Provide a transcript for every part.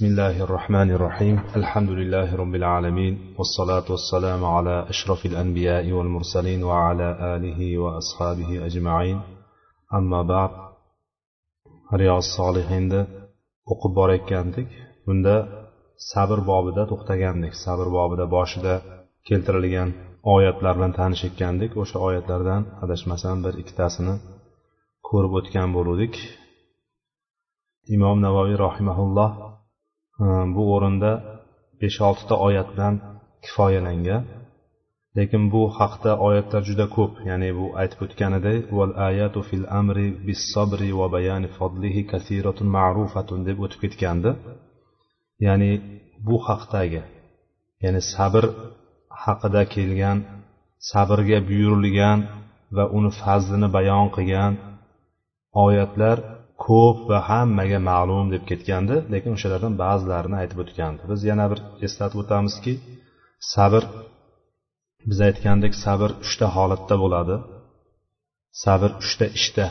بسم الله الرحمن الرحيم الحمد لله رب العالمين والصلاة والسلام على أشرف الأنبياء والمرسلين وعلى آله وأصحابه أجمعين أما بعد رياض الصالحين o'qib borayotgandik bunda sabr bobida to'xtagandik sabr bobida boshida keltirilgan oyatlar bilan tanishayotgandik o'sha oyatlardan adashmasam bir ikkitasini ko'rib o'tgan bo'luvdik imom navoiy rahimaulloh e, Э, bu o'rinda besh oltita oyat bilan kifoyalangan. Lekin bu haqda oyatlar juda ko'p. Ya'ni bu aytib o'tganiday val ayatu fil amri bis sabri va bayani fadlihi kasiratun ma'rufatun deb o'tib ketgandi. Ya'ni bu haqdagi ya'ni sabr haqida kelgan sabrga buyurilgan va uni fazlini bayon qilgan oyatlar ko'p va hammaga ma'lum deb ketgandi lekin o'shalardan ba'zilarini aytib o'tgandi. Biz yana bir eslatib o'tamizki sabr biz aytgandek sabr uchta holatda bo'ladi. Sabr uchta ishda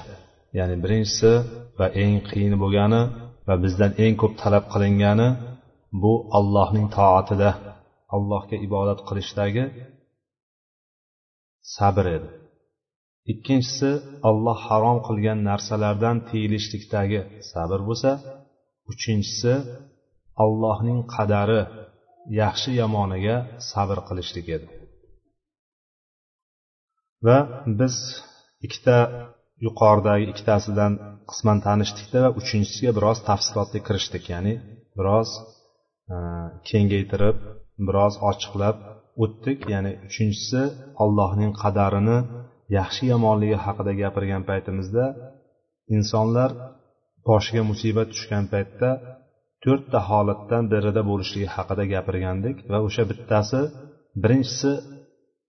ya'ni birinchisi va eng qiyini bo'lgani va bizdan eng ko'p talab qilingani bu allohning toatida allohga ibodat qilishdagi sabr edi. Ikkinchisi olloh harom qilgan narsalardan tiyilishlikdagi sabr bo'lsa uchinchisi allohning qadari yaxshi yomoniga sabr qilishlik edi. Va biz ikkita yuqoridagi ikkitasidan qisman tanishdikda va uchinchisiga biroz tafsilotli kirishdik. Ya'ni biroz e, kengaytirib biroz ochiqlab o'tdik. Ya'ni uchinchisi allohning qadarini yaxshi yomonligi haqida gapirgan paytimizda insonlar boshiga musibat tushgan paytda to'rtta holatdan birida bo'lishligi haqida gapirgandik va o'sha bittasi birinchisi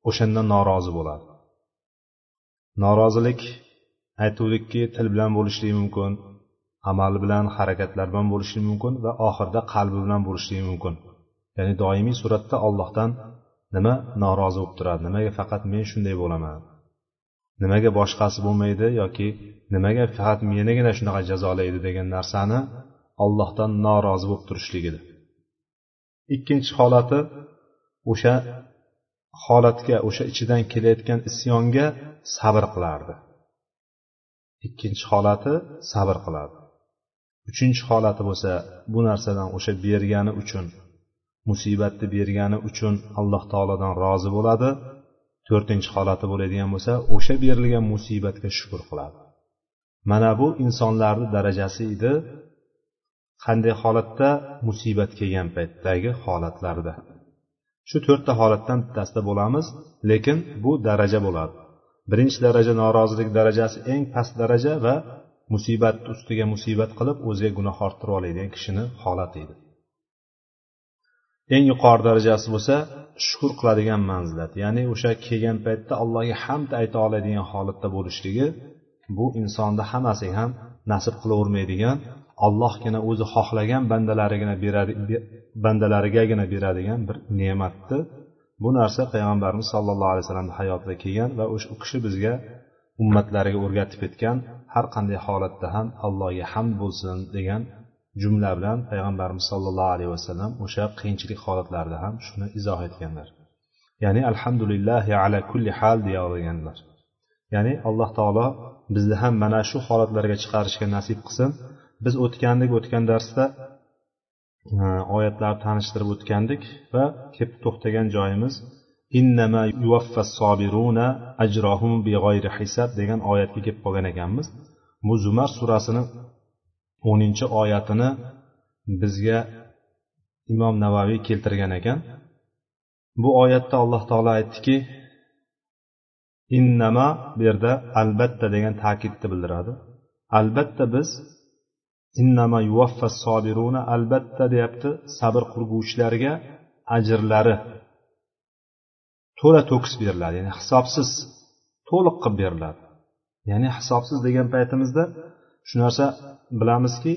o'shandan norozi bo'ladi norozilik aytuvdikki til bilan bo'lishligi mumkin amal bilan harakatlar bilan bo'lishligi mumkin va oxirida qalbi bilan bo'lishligi mumkin. Ya'ni doimiy suratda ollohdan nima norozi bo'lib turadi? Nimaga faqat men shunday bo'laman? Nimaga boshqasi bo'lmaydi yoki nimaga faqat menigina shunaqa jazolaydi degan narsani ollohdan norozi bo'lib turishligidir ikkinchi holati o'sha holatga o'sha ichidan kelayotgan isyonga sabr qilardi. Ikkinchi holati sabr qiladi. Uchinchi holati bo'lsa bu narsadan o'sha bergani uchun musibatni bergani uchun alloh taolodan rozi bo'ladi. To'rtinchi holati bo'ladigan bo'lsa o'sha berilgan musibatga shukur qiladi. Mana bu insonlarni darajasi edi. Qanday holatda musibat kelgan paytdagi holatlarda. Shu to'rtta holatdan bittasida bo'lamiz lekin bu daraja bo'ladi. Birinchi daraja norozilik darajasi eng past daraja va musibat ustiga musibat qilib o'ziga gunoh orttirib oladigan kishini holati edi. Eng yuqori darajasi bo'lsa shukur qiladigan manzilat. Ya'ni o'sha kelgan paytda allohga hamd ayta oladigan holatda bo'lishligi bu insonni hammasiga ham nasib qilavermaydigan allohgina o'zi xohlagan bandalarigina beradi bandalarigagina beradigan bir ne'matni bu narsa payg'ambarimiz sollallohu alayhi vasallam hayotida kelgan va o'sha u kishi bizga ummatlariga o'rgatib ketgan har qanday holatda ham allohga hamd bo'lsin degan jumla bilan payg'ambarimiz sollallohu alayhi vasallam o'sha qiyinchilik holatlarida ham shuni izoh etganlar. Ya'ni alhamdulillahi ala kulli hal deya olganlar ya'ni alloh taolo bizni ham mana shu holatlarga chiqarishga nasib qilsin. Biz o'tgandik o'tgan darsda e, oyatlarni tanishtirib o'tgandik va kelib to'xtagan joyimiz innama sobiruna ajrohum hisab degan oyatga kelib qolgan ekanmiz. Bu zumar surasini o'ninchi oyatini bizga imom navaviy keltirgan ekan. Bu oyatda alloh taolo aytdiki innama bu yerda albatta degan ta'kidni bildiradi. Albatta biz innama yuvaffa sobiruna albatta deyapti. Sabr qilguvchilarga ajrlari to'la to'kis beriladi ya'ni hisobsiz to'liq qilib beriladi. Ya'ni hisobsiz degan paytimizda shu narsa bilamizki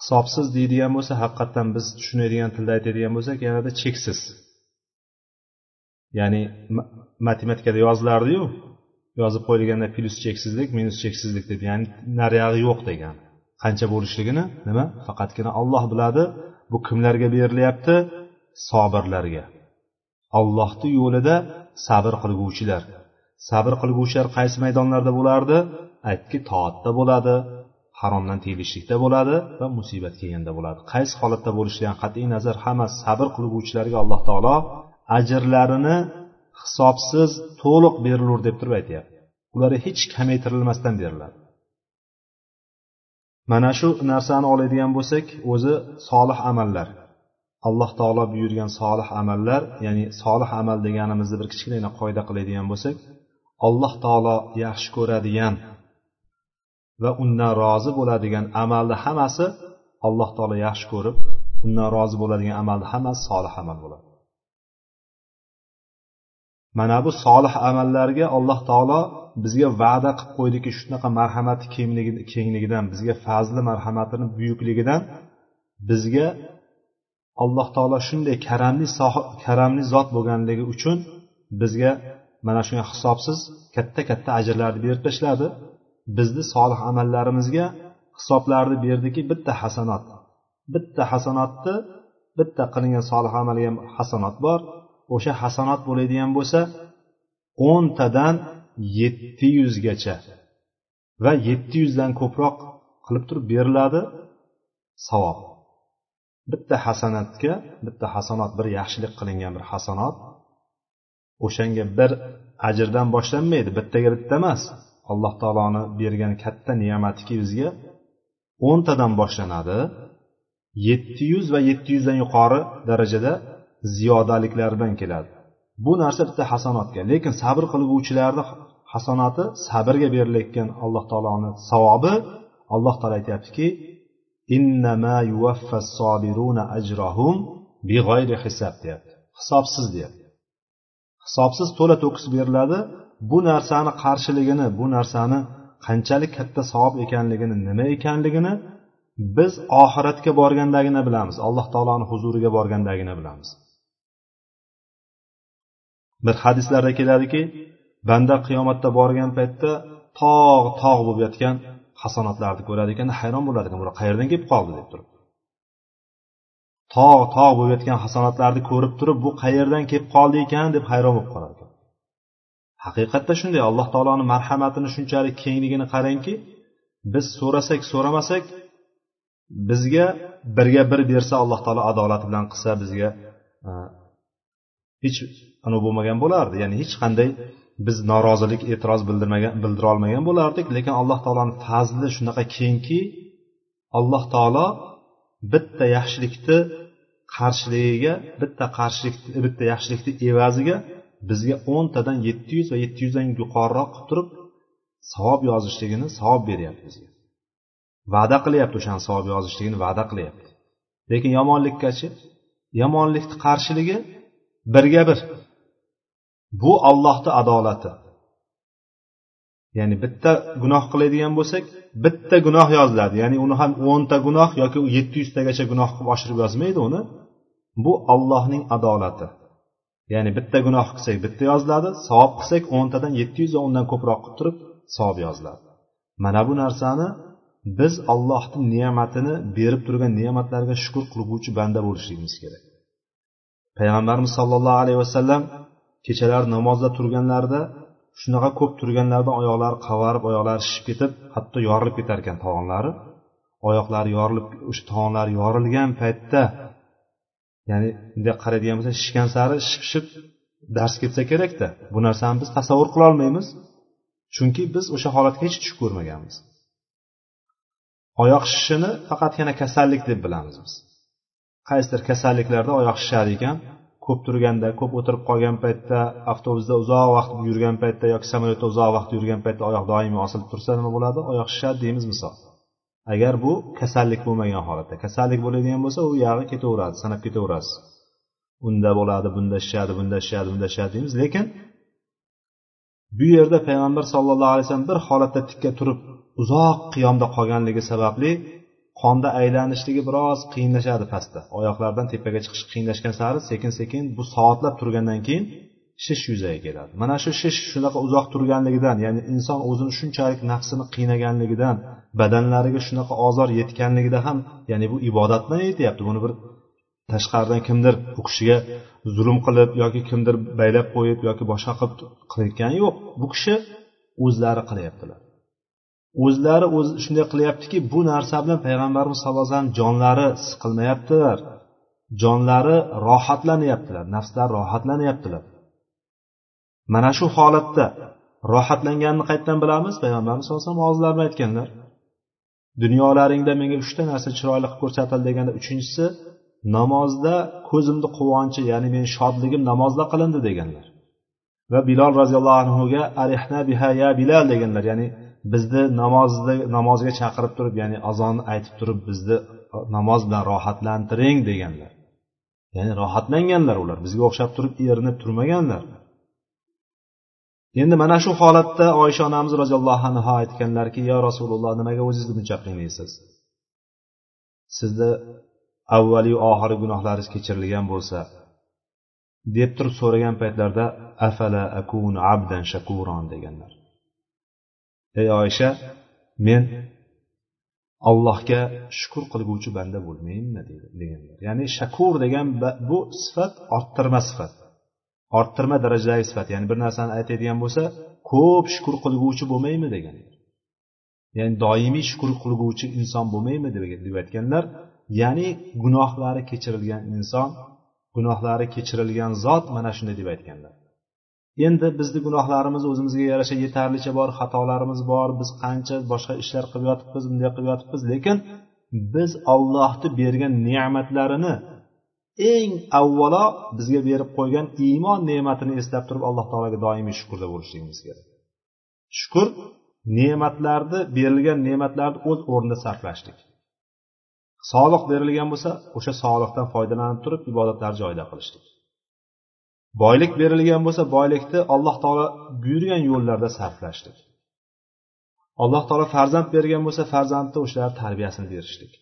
hisobsiz deydigan bo'lsa haqiqatdan biz tushunadigan tilda aytadigan bo'lsak yanada cheksiz. Ya'ni matematikada yozilardiyu yozib qo'yilganda plyus cheksizlik minus cheksizlik deb ya'ni nariyog'i yo'q degan qancha bo'lishligini nima? Faqatgina olloh biladi bu kimlarga berilyapti? Sobirlarga ollohni yo'lida sabr qilguvchilar. Sabr qilguvchilar qaysi maydonlarda bo'lardi? Aytdiki toatda bo'ladi. Haromdan tiyilishlikda bo'ladi va musibat kelganda bo'ladi. Qaysi holatda bo'lishidan qat'iy nazar hamma sabr qilguvchilarga alloh taolo ajrlarini hisobsiz to'liq berilur deb turib aytyapti. Ularga hech kamaytirilmasdan beriladi. Mana shu narsani oladigan bo'lsak o'zi solih amallar. Alloh taolo buyurgan solih amallar ya'ni solih amal deganimizni bir kichkinagina qoida qiladigan bo'lsak alloh taolo yaxshi ko'radigan va undan rozi bo'ladigan amalni hammasi alloh taolo yaxshi ko'rib undan rozi bo'ladigan amalni hammasi solih amal bo'ladi. Mana bu solih amallarga alloh taolo bizga va'da qilib qo'ydiki shunaqa marhamati kengligidan bizga fazli marhamatini buyukligidan bizga alloh taolo shunday karamli karamli zot bo'lganligi uchun bizga mana shunga hisobsiz katta katta ajrlarni berib tashladi. Bizni solih amallarimizga hisoblarni berdiki bitta hasanot bitta hasanotni bitta qilingan solih amalga ham hasanot bor. O'sha hasanot bo'ladigan bo'lsa o'ntadan yetti yuzgacha va yetti yuzdan ko'proq qilib turib beriladi savob. Bitta hasanatga bitta hasanot bir yaxshilik qilingan bir hasanot o'shanga bir ajrdan boshlanmaydi bittaga bitta emas. Alloh taoloni bergan katta ne'matiki bizga o'ntadan boshlanadi. Yetti yuz va yetti yuzdan yuqori darajada ziyodaliklar bilan keladi. Bu narsa bitta hasanotga lekin sabr qilguvchilarni hasanoti sabrga berilayotgan alloh taoloni savobi alloh taolo aytyaptiki deyapti. Hisobsiz deyapti. Hisobsiz to'la to'kis beriladi. Bu narsani qarshiligini bu narsani qanchalik katta savob ekanligini nima ekanligini biz oxiratga borgandagina bilamiz. Alloh taoloni huzuriga borgandagina bilamiz. Bir hadislarda keladiki banda qiyomatda borgan paytda tog' tog' bo'lib yotgan hasanotlarni ko'radi ekan hayron bo'ladi ekan bular qayerdan kelib qoldi? deb turib. Tog' tog' bo'lib yotgan hasanotlarni ko'rib turib bu qayerdan kelib qoldi ekan? deb hayron bo'lib qoladi. Haqiqatda shunday alloh taoloni marhamatini shunchalik kengligini qarangki biz so'rasak so'ramasak bizga birga bir bersa alloh taolo adolati bilan qilsa bizga e, hech anavi bo'lmagan bo'lardi. Ya'ni hech qanday biz norozilik e'tiroz bildirmagan bildira olmagan bo'lardik. Lekin alloh taoloni fazli shunaqa kengki alloh taolo bitta yaxshilikni qarshiligiga bitta qarshilik bitta yaxshilikni evaziga bizga o'ntadan yetti yuz va yetti yuzdan yuqoriroq qilib turib savob yozishligini savob beryapti bizga. Va'da qilyapti o'shani savob yozishligini va'da qilyapti. Lekin yomonlikkachi yomonlikni qarshiligi birga bir. Bu ollohni adolati. Ya'ni bitta gunoh qiladigan bo'lsak bitta gunoh yoziladi. Ya'ni uni ham o'nta gunoh yoki yetti yuztagacha gunoh qilib oshirib yozmaydi uni. Bu ollohning adolati. Ya'ni bitta gunoh qilsak bitta yoziladi savob qilsak o'ntadan yetti yuz va undan ko'proq qilib turib savob yoziladi. Mana bu narsani biz allohni ne'matini berib turgan ne'matlarga shukur qilguvchi banda bo'lishligimiz kerak. Payg'ambarimiz sollallohu alayhi vasallam kechalar namozda turganlarida shunaqa ko'p turganlarida oyoqlari qavarib oyoqlari shishib ketib hatto yorilib ketar ekan tovonlari oyoqlari yorilib o'sha tovonlari yorilgan paytda ya'ni bunday qaraydigan bo'lsak shishgan sari shishib dars ketsa kerakda. Bu narsani biz tasavvur qilolmaymiz chunki biz o'sha holatga hech tushib ko'rmaganmiz. Oyoq shishishini faqatgina kasallik deb bilamiz biz. Qaysidir kasalliklarda oyoq shishar ekan ko'p turganda ko'p o'tirib qolgan paytda avtobusda uzoq vaqt yurgan paytda yoki samolyotda uzoq vaqt yurgan paytda oyoq doimiy osilib tursa nima bo'ladi? Oyoq shishadi deymiz misol. Agar bu kasallik bo'lmagan holatda kasallik bo'ladigan bo'lsa u yog'i ketaveradi sanab ketaverasiz. Unda bo'ladi bunda shishadi bunda shishadi bunda shishadi deymiz. Lekin bu yerda payg'ambar sallallohu alayhi vasallam bir holatda tikka turib uzoq qiyomda qolganligi sababli qonda aylanishligi biroz qiyinlashadi pastda. Oyoqlardan tepaga chiqish qiyinlashgan sari sekin sekin bu soatlab turgandan keyin shish yuzaga keladi. Mana shu shish shunaqa uzoq turganligidan ya'ni inson o'zini shunchalik nafsini qiynaganligidan badanlariga shunaqa ozor yetganligida ham ya'ni bu ibodat bilan yetyapti buni bir tashqaridan kimdir u kishiga zulm qilib yoki kimdir baylab qo'yib yoki boshqa qilib qilayotgani yo'q. Bu kishi o'zlari qilyaptilar. O'zlari o'zi shunday qilyaptiki bu narsa bilan payg'ambarimiz sallallohu alayhi vasallam jonlari siqilmayaptilar. Jonlari rohatlanyaptilar nafslari rohatlanyaptilar. Mana shu holatda rohatlanganini qayerdan bilamiz? Payg'ambarimiz sallallohu alayhi vasallam og'izlari aytganlar. Dunyolaringda menga uchta narsa chiroyli qilib ko'rsatildi deganda uchinchisi namozda ko'zimni quvonchi ya'ni meni shodligim namozda qilindi deganlar. Va bilol roziyallohu anhuga arihna biha ya bilal deganlar. Ya'ni bizni namozda namozga chaqirib turib ya'ni azonni aytib turib bizni namoz bilan rohatlantiring deganlar. Ya'ni rohatlanganlar ular. Bizga o'xshab turib erinib turmaganlar. Endi mana shu holatda oysha onamiz roziyallohu anhu aytganlarki yo rasululloh nimaga o'zingizni buncha qiynaysiz sizni avvaliyu oxirgi gunohlaringiz kechirilgan bo'lsa deb turib so'ragan paytlarida afala akun abdan shakuron deganlar. Ey oysha men allohga shukur qilguvchi banda bo'lmayinmi deganlar. Ya'ni shakur degan bu sifat orttirma sifat. Orttirma darajadagi sifat. Ya'ni bir narsani aytadigan bo'lsa ko'p shukur qilguvchi bo'lmaymi degan. Ya'ni doimiy shukur qilguvchi inson bo'lmaymi deb aytganlar ya'ni gunohlari kechirilgan inson gunohlari kechirilgan zot mana shunday deb aytganlar. Endi bizni gunohlarimiz o'zimizga yarasha yetarlicha bor xatolarimiz bor biz qancha boshqa ishlar qilib yotibmiz bunday qilib yotibmiz lekin biz ollohni bergan ne'matlarini eng avvalo bizga berib qo'ygan iymon ne'matini eslab turib alloh taologa doimiy shukurda bo'lishligimiz kerak. Shukur ne'matlarni berilgan ne'matlarni o'z o'rnida sarflashlik. Soliq berilgan bo'lsa o'sha soliqdan foydalanib turib ibodatlar joyida qilishlik. Boylik berilgan bo'lsa boylikni alloh taolo buyurgan yo'llarda sarflashlik. Alloh taolo farzand bergan bo'lsa farzandni o'shalar tarbiyasini berishlik.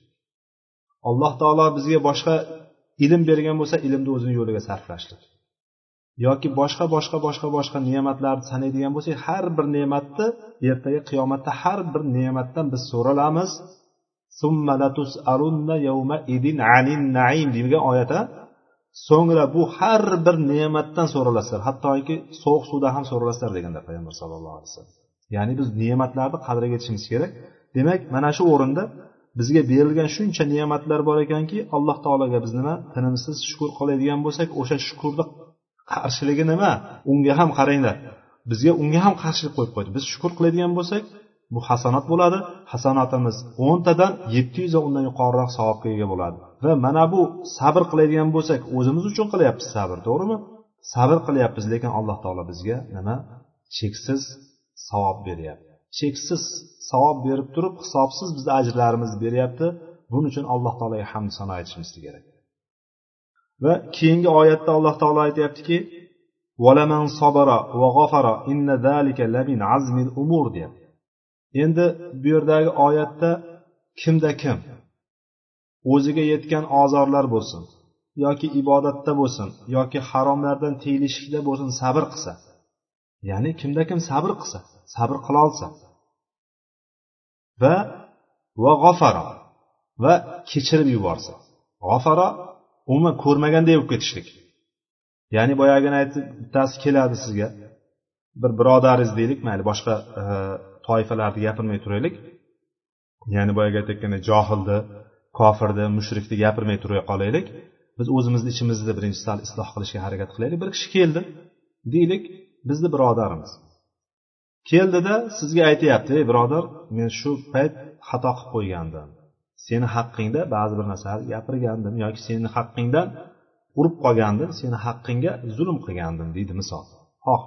Alloh taolo bizga boshqa ilm bergan bo'lsa ilmni o'zini yo'liga sarflashlik. Yoki boshqa boshqa boshqa boshqa ne'matlarni sanaydigan bo'lsak har bir ne'matni ertaga qiyomatda har bir ne'matdan biz so'ralamiz. Degan oyatda so'ngra bu har bir ne'matdan so'ralasizlar. Hattoki sovuq suvdan ham so'ralasizlar deganlar payg'ambar sallallohu alayhi vasallam. Ya'ni biz ne'matlarni qadriga yetishimiz kerak. Demak mana shu o'rinda bizga berilgan shuncha ne'matlar bor ekanki alloh taologa biz nima? Tinimsiz shukur qiladigan bo'lsak o'sha shukurni qarshiligi nima? Unga ham qaranglar. Bizga unga ham qarshilik qo'yib qo'ydi. Biz shukur qiladigan bo'lsak bu hasanat bo'ladi. Hasanatimiz o'ntadan yetti yuz va undan yuqoriroq savobga ega bo'ladi. Va mana bu sabr qiladigan bo'lsak o'zimiz uchun qilyapmiz sabr to'g'rimi? Sabr qilyapmiz lekin alloh taolo bizga nima? Cheksiz savob beryapti. Cheksiz savob berib turib hisobsiz bizni ajrlarimizni beryapti. Buning uchun alloh taologa hamd sano aytishimiz kerak. Va keyingi oyatda alloh taolo aytyaptiki deyapti. Endi bu yerdagi oyatda kimda kim? O'ziga yetgan ozorlar bo'lsin yoki ibodatda bo'lsin yoki haromlardan tiyilishlikda bo'lsin sabr qilsa. Ya'ni kimda kim sabr qilsa sabr qilolsa va va g'ofaro va kechirib yuborsa. G'ofaro umuman ko'rmaganday bo'lib ketishlik. Ya'ni boyagini aytib bittasi keladi sizga. Bir birodaringiz deylik mayli boshqa e, toifalarni gapirmay turaylik. Ya'ni boyagi aytayotgandek johilni kofirni mushrikni gapirmay tura qolaylik. Biz o'zimizni ichimizda birinchi sal isloh qilishga harakat qilaylik. Bir kishi keldi deylik bizni birodarimiz. Keldida sizga aytyapti ey birodar men shu payt xato qilib qo'ygandim. Seni haqqingda ba'zi bir narsalarni gapirgandim yoki seni haqqingdan urib qolgandim seni haqqingga zulm qilgandim deydi misol. Xoh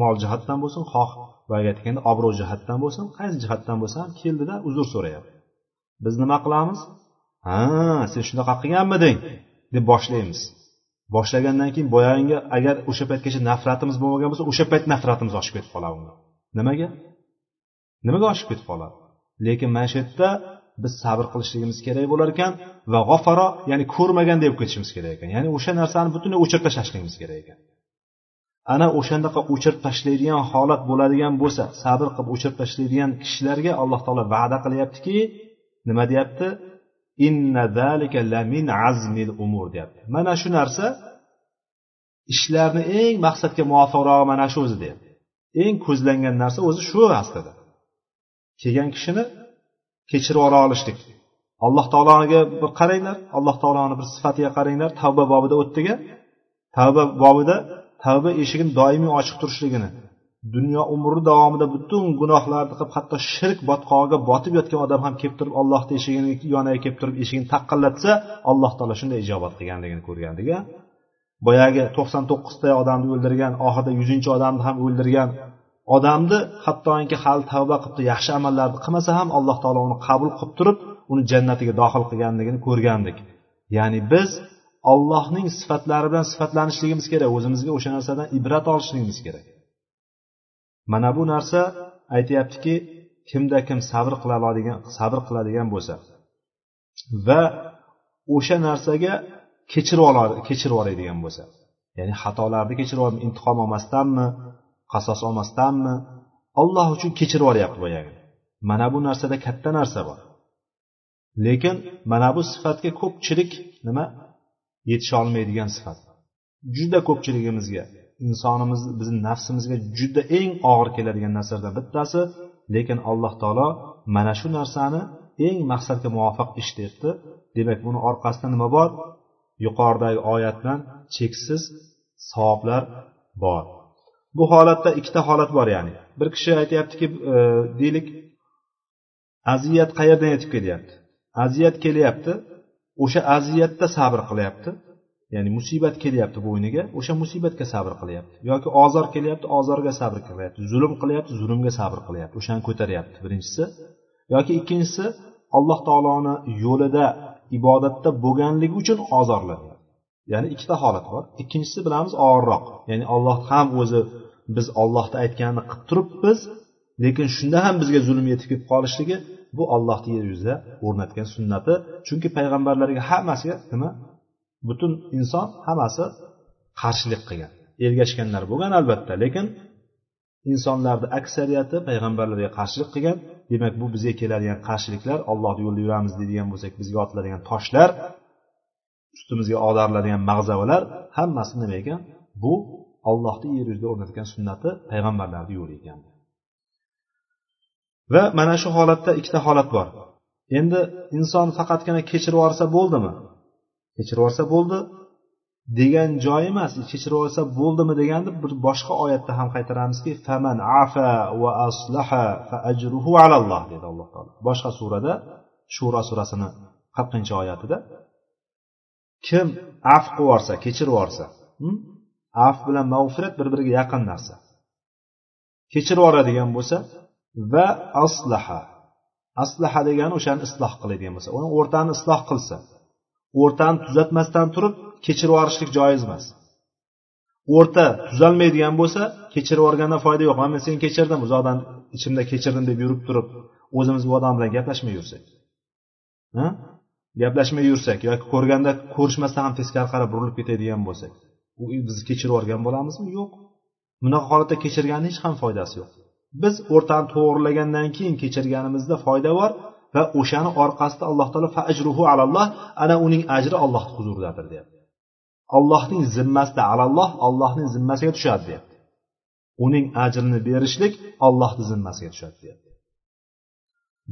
mol jihatdan bo'lsin xoh boyagi aytganda obro' jihatdan bo'lsin qaysi jihatdan bo'lsa ham keldida uzr so'rayapti. Biz nima qilamiz? Ha sen shunaqa qilganmiding? deb boshlaymiz. Boshlagandan keyin boyagi agar o'sha paytgacha nafratimiz bo'lmagan bo'lsa o'sha payt nafratimiz oshib ketib qoladi nimaga? Nimaga oshib ketib qoladi? Lekin mana shu yerda biz sabr qilishligimiz kerak bo'lar ekan va g'ofaro ya'ni ko'rmagan deb ketishimiz kerak ekan. Ya'ni o'sha narsani butunlay o'chirib tashlashligimiz kerak ekan. Ana o'shandaqa o'chirib tashlaydigan holat bo'ladigan bo'lsa sabr qilib o'chirib tashlaydigan kishilarga alloh taolo va'da qilyaptiki nima deyapti? Inna zalika lamin azmil umur deyapti. Mana shu narsa ishlarni eng maqsadga muvofiqrog'i mana shu o'zi deyapti. Eng ko'zlangan narsa o'zi shu aslida. Kelgan kishini kechirib yubora olishlik. Alloh taologa bir qaranglar alloh taoloni bir sifatiga qaranglar tavba bobida o'tdiga tavba bobida tavba eshigini doimiy ochiq turishligini dunyo umri davomida butun gunohlarni qilib hatto shirk botqog'iga botib yotgan odam ham kelib turib ollohni eshigini yoniga kelib turib eshigini taqqillatsa alloh taolo shunday ijobat qilganligini ko'rgandik boyagi to'qson to'qqizta odamni o'ldirgan oxirida yuzinchi odamni ham o'ldirgan odamni hattoki hali tavba qilibdi yaxshi amallarni qilmasa ham alloh taolo uni qabul qilib turib uni jannatiga dohil qilganligini ko'rgandik. Ya'ni biz ollohning sifatlari bilan sifatlanishligimiz kerak o'zimizga o'sha narsadan ibrat olishligimiz kerak. Mana bu narsa aytyaptiki kimda kim sabr qila oladigan sabr qiladigan bo'lsa va o'sha narsaga kechirib oladi kechirib yuboradigan bo'lsa. Ya'ni xatolarni kechirib olib intiqom olmasdanmi qasos olmasdanmi olloh uchun kechirib yuboryapti boyagi mana bu narsada katta narsa bor. Lekin mana bu sifatga ko'pchilik nima? Yetisha olmaydigan sifat. Juda ko'pchiligimizga insonimiz bizni nafsimizga juda eng og'ir keladigan narsalardan bittasi lekin alloh taolo mana shu narsani eng maqsadga muvofiq ish debdi demak buni orqasida nima bor? Yuqoridagi oyat bilan cheksiz savoblar bor. Bu holatda ikkita holat bor ya'ni bir kishi aytyaptiki e, deylik aziyat qayerdan yetib kelyapti? Aziyat kelyapti o'sha aziyatda sabr qilyapti ya'ni musibat kelyapti bo'yniga o'sha musibatga sabr qilyapti. Yoki ozor kelyapti ozorga sabr qilyapti zulm qilyapti zulmga sabr qilyapti o'shani ko'taryapti. Birinchisi yoki ikkinchisi alloh taoloni yo'lida ibodatda bo'lganligi uchun ozorlanadi ya'ni ikkita holat bor. Ikkinchisi bilamiz og'irroq. Ya'ni olloh ham o'zi biz ollohni aytganini qilib turibmiz lekin shunda ham bizga zulm yetib kelib qolishligi bu ollohni yer yuzida o'rnatgan sunnati. Chunki payg'ambarlarga hammasiga nima? Butun inson hammasi qarshilik qilgan. Ergashganlar bo'lgan albatta. Lekin insonlarni aksariyati payg'ambarlarga qarshilik qilgan. Demak bu bizga keladigan qarshiliklar ollohni yo'lida yuramiz deydigan bo'lsak bizga otiladigan toshlar ustimizga ag'dariladigan mag'zavalar hammasi nima ekan? Bu ollohni yer yuzida o'rnatgan sunnati payg'ambarlarni yo'li ekan. Va mana shu holatda ikkita holat bor. Endi inson faqatgina kechirib yuborsa bo'ldimi? Kechirib yuborsa bo'ldi. Degan joy emas kechirib olsa bo'ldimi deganni bir boshqa oyatda ham qaytaramizki faman afa va aslaha fa ajruhu alalloh dedi alloh taolo. Boshqa surada shuro surasini qirqinchi oyatida kim af qilib yuborsa kechirib yuborsa af bilan mag'firat bir biriga yaqin narsa. Kechirib yuboradigan bo'lsa va aslaha aslaha degani o'shani isloh qiladigan bo'lsa o'rtani isloh qilsa o'rtani tuzatmasdan turib kechirib yuborishlik joiz emas. O'rta tuzalmaydigan bo'lsa kechirib yuborgandan foyda yo'q. Mana men seni kechirdim uzoqdan ichimda kechirdim deb yurib turib o'zimiz bu odam bilan gaplashmay yursak. Gaplashmay yursak yoki ko'rganda ko'rishmasdan ham teskari qarab burilib ketadigan bo'lsak u biz kechirib yuborgan bo'lamizmi? Yo'q. Bunaqa holatda kechirganni hech ham foydasi yo'q. Biz o'rtani to'g'irlagandan keyin kechirganimizda foyda bor va o'shani orqasida alloh taolo fajruhu alalloh ana uning ajri alloh huzuridadir deyapti. Allohning zimmasida alalloh allohning zimmasiga tushadi deyapti. Uning ajrini berishlik ollohni zimmasiga tushadi deyapti.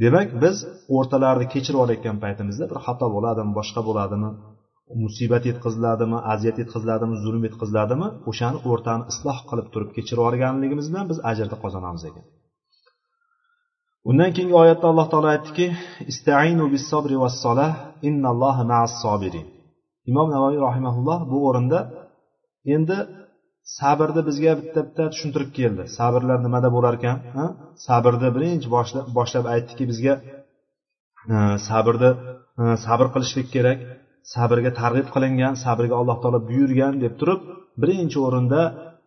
Demak biz o'rtalarni kechirib olayotgan paytimizda bir xato bo'ladimi boshqa bo'ladimi musibat yetkaziladimi aziyat yetkaziladimi zulm yetkaziladimi o'shani o'rtani isloh qilib turib kechirib yuborganligimiz bilan biz ajrni qozonamiz ekan. Undan keyingi oyatda alloh taolo aytdiki istainu bis sabri vas solah innalloha ma'as sobirin imom navoiy rahimaulloh bu o'rinda endi sabrni bizga bitta bitta tushuntirib keldi. Sabrlar nimada bo'lar ekan sabrni birinchi boshlab boshlab aytdiki bizga e, sabrni e, sabr qilishlik kerak sabrga targ'ib qilingan sabrga alloh taolo buyurgan deb turib birinchi o'rinda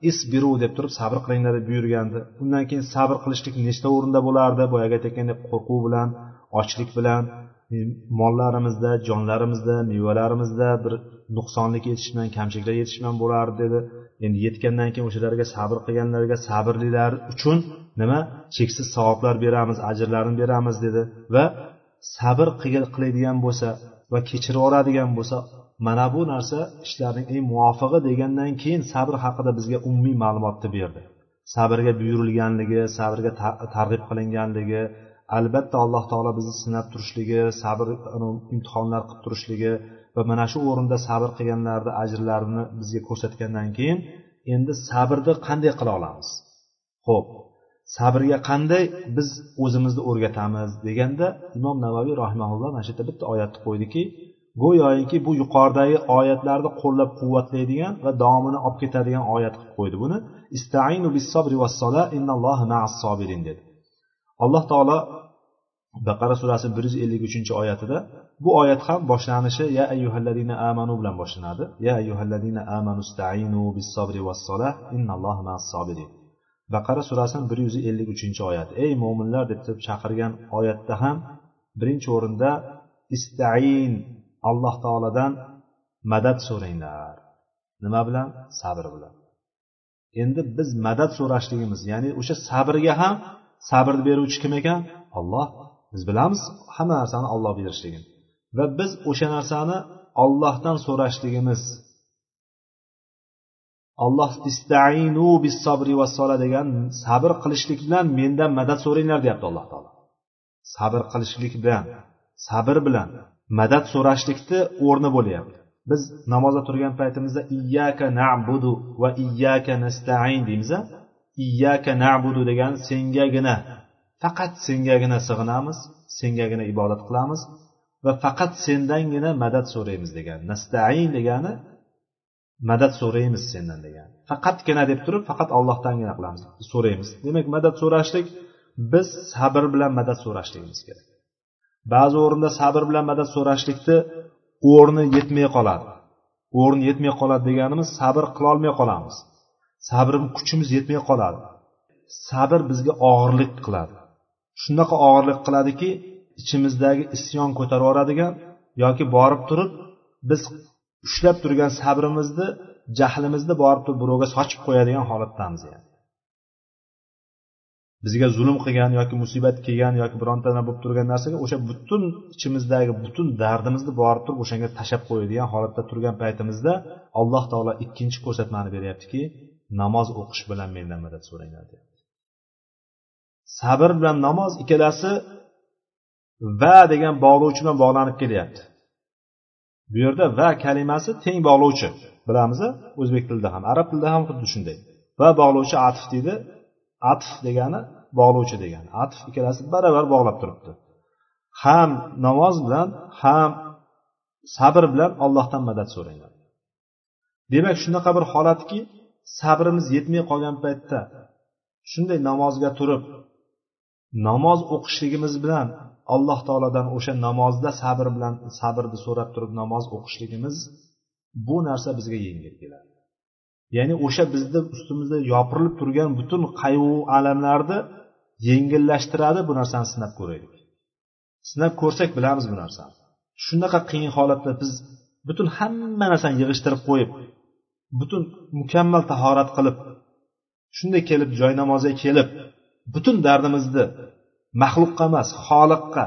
isbiru deb turib sabr qilinglar deb buyurgandi. Undan keyin sabr qilishlik nechta o'rinda bo'lardi? Boyagi aytayotgandek qo'rquv bilan ochlik bilan mollarimizda jonlarimizda mevalarimizda bir nuqsonlik yetishman kamchiliklar yetishman bo'lar bo'lardi dedi. Endi yetgandan keyin o'shalarga sabr qilganlarga sabrlilar uchun nima? Cheksiz savoblar beramiz ajrlarni beramiz dedi. Va sabr qiladigan bo'lsa va kechirib yuboradigan bo'lsa mana bu narsa ishlarning eng muvofig'i degandan keyin sabr haqida bizga umumiy ma'lumotni berdi. Sabrga buyurilganligi sabrga targ'ib qilinganligi albatta alloh taolo bizni sinab turishligi sabr imtihonlar qilib turishligi va mana shu o'rinda sabr qilganlarni ajrlarini bizga ko'rsatgandan keyin endi sabrni qanday qila olamiz? Ho'p sabrga qanday biz o'zimizni o'rgatamiz deganda imom navaviy rahimaulloh mana shu yerda bitta oyatni qo'ydiki go'yoki bu yuqoridagi oyatlarni qo'llab quvvatlaydigan va davomini olib ketadigan oyat qilib qo'ydi buni. Istainu bis sabri ma'as sobirin dedi. Alloh taolo baqara surasi bir yuz ellik uchinchi oyatida bu oyat ham boshlanishi ya ayyuhalladina amanu bilan boshlanadi. Ya ayyuhalladina amanu stainu bis sabri vas innalloha ma'as baqara surasini bir yuz ellik uchinchi oyat ey mo'minlar deb chaqirgan oyatda ham birinchi o'rinda istain alloh taolodan madad so'ranglar. Nima bilan? Sabr bilan. Endi biz madad so'rashligimiz ya'ni o'sha sabrga ham sabrni beruvchi kim ekan? Olloh biz bilamiz hamma narsani olloh berishligini va biz o'sha narsani ollohdan so'rashligimiz. Olloh istainu bis sabri va degan sabr qilishlik bilan mendan madad so'ranglar deyapti alloh taolo. Sabr qilishlik bilan sabr bilan madad so'rashlikni o'rni bo'lyapti. Biz namozda turgan paytimizda iyyaka na'budu va iyyaka nastain deymiz iyyaka na'budu degan sengagina faqat sengagina sig'inamiz sengagina ibodat qilamiz va faqat sendangina madad so'raymiz degan nastain degani madad so'raymiz sendan degan. Faqatgina deb turib faqat ollohdangina qilamiz so'raymiz. Demak madad so'rashlik biz sabr bilan madad so'rashligimiz kerak. Ba'zi o'rinda sabr bilan madad so'rashlikni o'rni yetmay qoladi. O'rni yetmay qoladi deganimiz sabr qilolmay qolamiz. Sabrimiz kuchimiz yetmay qoladi. Sabr bizga og'irlik qiladi. Shunaqa og'irlik qiladiki ichimizdagi isyon ko'tarib yuboradigan yoki borib turib biz ushlab turgan sabrimizni jahlimizni borib turib birovga sochib qo'yadigan holatdamiz yani. Bizga zulm qilgan yoki musibat kelgan yoki bironta nima bo'lib turgan narsaga o'sha butun ichimizdagi butun dardimizni borib turib o'shanga tashlab qo'yadigan holatda turgan paytimizda alloh taolo ikkinchi ko'rsatmani beryaptiki namoz o'qish bilan mendan madad so'ranglar deyapti. Sabr bilan namoz ikkalasi va degan bog'lovchi bilan bog'lanib kelyapti. Bu yerda va kalimasi teng bog'lovchi bilamiz o'zbek tilida ham arab tilida ham xuddi shunday. Va bog'lovchi atf deydi atf degani bog'lovchi degani atf ikkalasi baravar bog'lab turibdi. Ham namoz bilan ham sabr bilan ollohdan madad so'ranglar. Demak shunaqa bir holatki sabrimiz yetmay qolgan paytda shunday namozga turib namoz o'qishligimiz bilan alloh taolodan o'sha namozda sabr bilan sabrni so'rab turib namoz o'qishligimiz bu narsa bizga yengil keladi. Ya'ni o'sha bizni ustimizda yopirilib turgan butun qayg'u alamlarni yengillashtiradi bu narsani sinab ko'raylik. Sinab ko'rsak bilamiz bu narsani. Shunaqa qiyin holatda biz butun hamma narsani yig'ishtirib qo'yib butun mukammal tahorat qilib shunday kelib joy namozga kelib butun dardimizni maxluqqa emas xoliqqa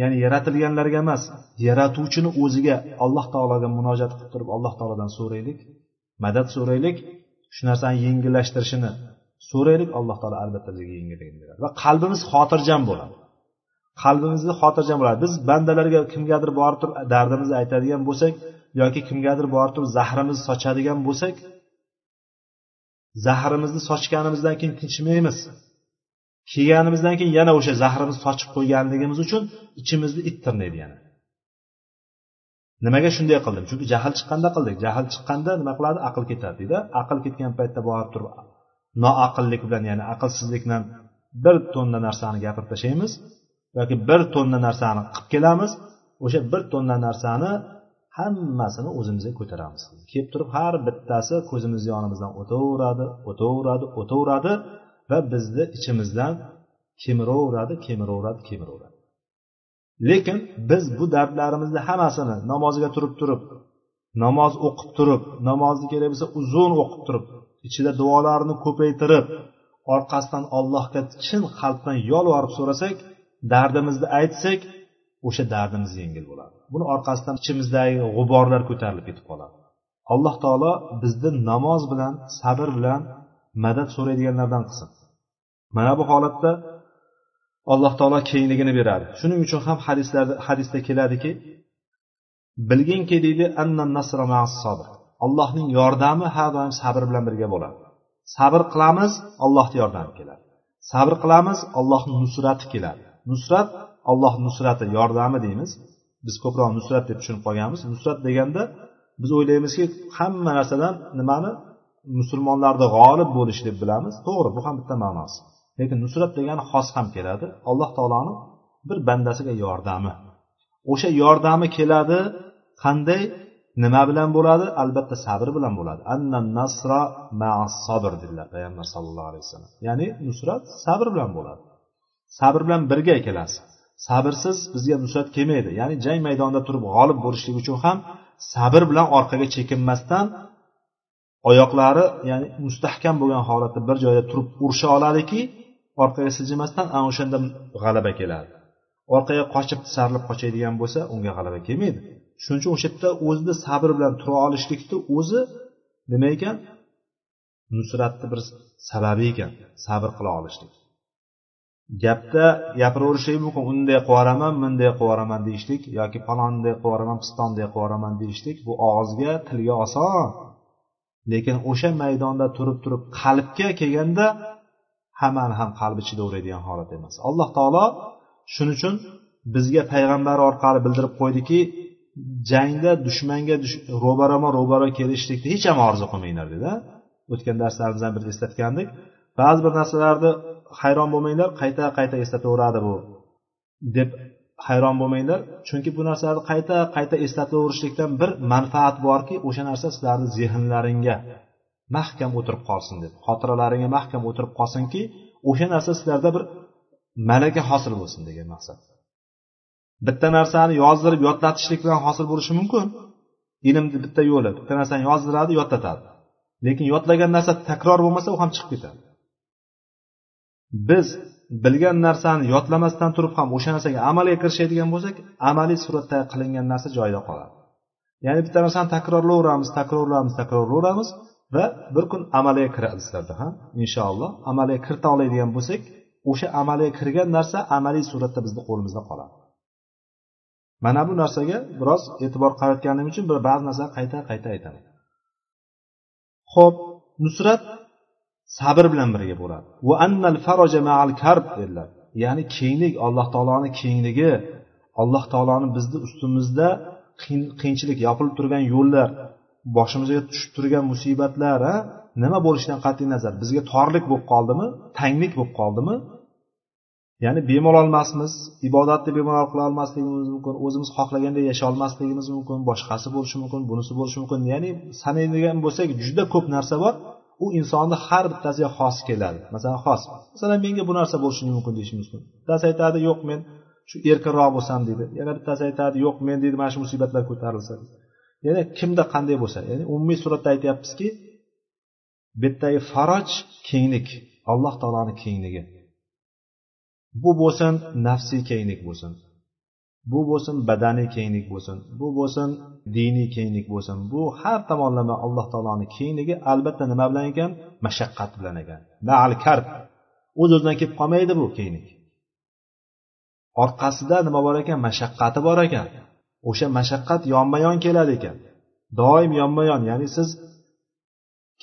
ya'ni yaratilganlarga emas yaratuvchini o'ziga alloh taologa murojaat qilib turib alloh taolodan so'raylik madad so'raylik shu narsani yengillashtirishini so'raylik alloh taolo albatta bizga yengilligini beradi. Va qalbimiz xotirjam bo'ladi. Qalbimizni xotirjam bo'ladi. Biz bandalarga kimgadir borib turib dardimizni aytadigan bo'lsak yoki kimgadir borib zahrimizni sochadigan bo'lsak zahrimizni sochganimizdan keyin tinchimaymiz kelganimizdan keyin yana o'sha zahrimizni sochib qo'yganligimiz uchun ichimizni it tirnaydi yana. Nimaga shunday qildim? Chunki jahl chiqqanda qildik. Jahl chiqqanda nima qiladi? Aql ketadi deydi. Aql ketgan paytda borib turib noaqllik bilan ya'ni aqlsizlik bilan bir tonna narsani gapirib tashlaymiz yoki bir tonna narsani qilib kelamiz. O'sha bir tonna narsani hammasini o'zimizga ko'taramiz. Kelib turib har bittasi ko'zimizni yonimizdan o'taveradi o'taveradi o'taveradi va bizni ichimizdan kemiraveradi kemiraveradi kemiraveradi lekin biz bu dardlarimizni hammasini namozga turib turib namoz o'qib turib namozni kerak bo'lsa uzun o'qib turib ichida duolarni ko'paytirib orqasidan allohga chin qalbdan yolvorib so'rasak dardimizni aytsak o'sha dardimiz yengil bo'ladi. Buni orqasidan ichimizdagi g'uborlar ko'tarilib ketib qoladi. Alloh taolo bizni namoz bilan sabr bilan madad so'raydiganlardan qilsin. Mana bu holatda alloh taolo kengligini beradi. Shuning uchun ham hadislarda hadisda keladiki bilginki deydi allohning yordami har doim sabr bilan birga bo'ladi. Sabr qilamiz allohni yordami keladi. Sabr qilamiz allohni nusrati keladi. Nusrat alloh nusrati yordami deymiz. Biz ko'proq nusrat deb tushunib qolganmiz. Nusrat deganda biz o'ylaymizki hamma narsadan nimani? Musulmonlarni g'olib bo'lish deb bilamiz. To'g'ri bu ham bitta ma'nosi. Lekin nusrat degani xos ham keladi. Alloh taoloni bir bandasiga yordami. O'sha yordami keladi qanday? Nima bilan bo'ladi? Albatta sabr bilan bo'ladi. Annan nasra sabr dedilar payg'ambar sallallohu alayhi vasallam. Ya'ni nusrat sabr bilan bo'ladi. Sabr bilan birga kelasiz. Sabrsiz bizga nusrat kelmaydi. Ya'ni jang maydonida turib g'olib bo'lishlik uchun ham sabr bilan orqaga chekinmasdan oyoqlari ya'ni mustahkam bo'lgan holatda bir joyda turib urisha oladiki orqaga siljimasdan ana o'shanda g'alaba keladi. Orqaga qochib tisarilib qochadigan bo'lsa unga g'alaba kelmaydi. Shuning uchun o'sha yerda o'zida sabr bilan tura olishlikni o'zi nima ekan? Nusratni bir sababi ekan sabr qila olishlik. Gapda gapiraverishlik mumkin. Unday qilib yuboraman bunday qilib yuboraman deyishlik yoki palonday qilib yuboraman pistonday qilib yuboraman deyishlik bu og'izga tilga oson. Lekin o'sha maydonda turib turib qalbga kelganda hammani ham qalbi chidaveradigan holat emas. Alloh taolo shuning uchun bizga payg'ambar orqali bildirib qo'ydiki jangda dushmanga ro'barama ro'baro kelishlikni hech ham orzu qilmanglar dedi. O'tgan darslarimizdan birida eslatgandik. Ba'zi bir narsalarni hayron bo'lmanglar qayta qayta eslataveradi bu. Deb hayron bo'lmanglar chunki bu narsalarni qayta qayta eslataverishlikdan bir manfaat borki o'sha narsa sizlarni zehnlaringga mahkam o'tirib qolsin deb xotiralaringga mahkam o'tirib qolsinki o'sha narsa sizlarda bir malaka hosil bo'lsin degan maqsad. Bitta narsani yozdirib yodlatishlik bilan hosil bo'lishi mumkin. Ilmni bitta yo'li bitta narsani yozdiradi yodlatadi. Lekin yodlagan narsa takror bo'lmasa u ham chiqib ketadi. Biz bilgan narsani yodlamasdan turib ham o'sha narsaga amalga kirishadigan bo'lsak amaliy suratda qilingan narsa joyida qoladi. Ya'ni bitta narsani takrorlayveramiz takrorlayveramiz takrorlayveramiz va bir kun amalga kiradi sizlarda ha inshaalloh. Amalga kirita oladigan bo'lsak o'sha amalga kirgan narsa amaliy suratda bizni qo'limizda qoladi. Mana bu narsaga biroz e'tibor qaratganim uchun bir ba'zi narsani qayta qayta aytaman. Ho'p nusrat sabr bilan birga bo'ladi. Va annal faraja ma'al karb dedilar. Ya'ni kenglik alloh taoloni kengligi alloh taoloni bizni ustimizda qiyinchilik yopilib turgan yo'llar boshimizga tushib turgan musibatlar nima bo'lishidan qat'iy nazar? Bizga torlik bo'lib qoldimi? Tanglik bo'lib qoldimi? Ya'ni bemalol olmasmiz ibodatni bemalol qila olmasligimiz mumkin o'zimiz xohlaganday yashay olmasligimiz mumkin boshqasi bo'lishi mumkin bunisi bo'lishi mumkin. Ya'ni sanaydigan bo'lsak juda ko'p narsa bor. U insonni har bittasiga xos keladi. Masalan xos. Masalan menga bu narsa bo'lishi mumkin deyishi mumkin. Bittasi aytadi yo'q men shu erkinroq bo'lsam deydi. Yana bittasi aytadi yo'q men deydi mana shu musibatlar ko'tarilsa yana kimda qanday bo'lsa ya'ni umumiy suratda aytyapmizki bu yerdagi faroj kenglik alloh taoloni kengligi bu bo'lsin nafsiy kenglik bo'lsin. Bu bo'lsin badaniy kenglik bo'lsin. Bu bo'lsin diniy kenglik bo'lsin. Bu har tomonlama alloh taoloni kengligi albatta nima bilan ekan? Mashaqqat bilan ekan. Maal karb. O'z o'zidan kelib qolmaydi bu kenglik orqasida nima bor ekan? Mashaqqati bor ekan. O'sha mashaqqat yonma yon keladi ekan. Doim yonma yon ya'ni siz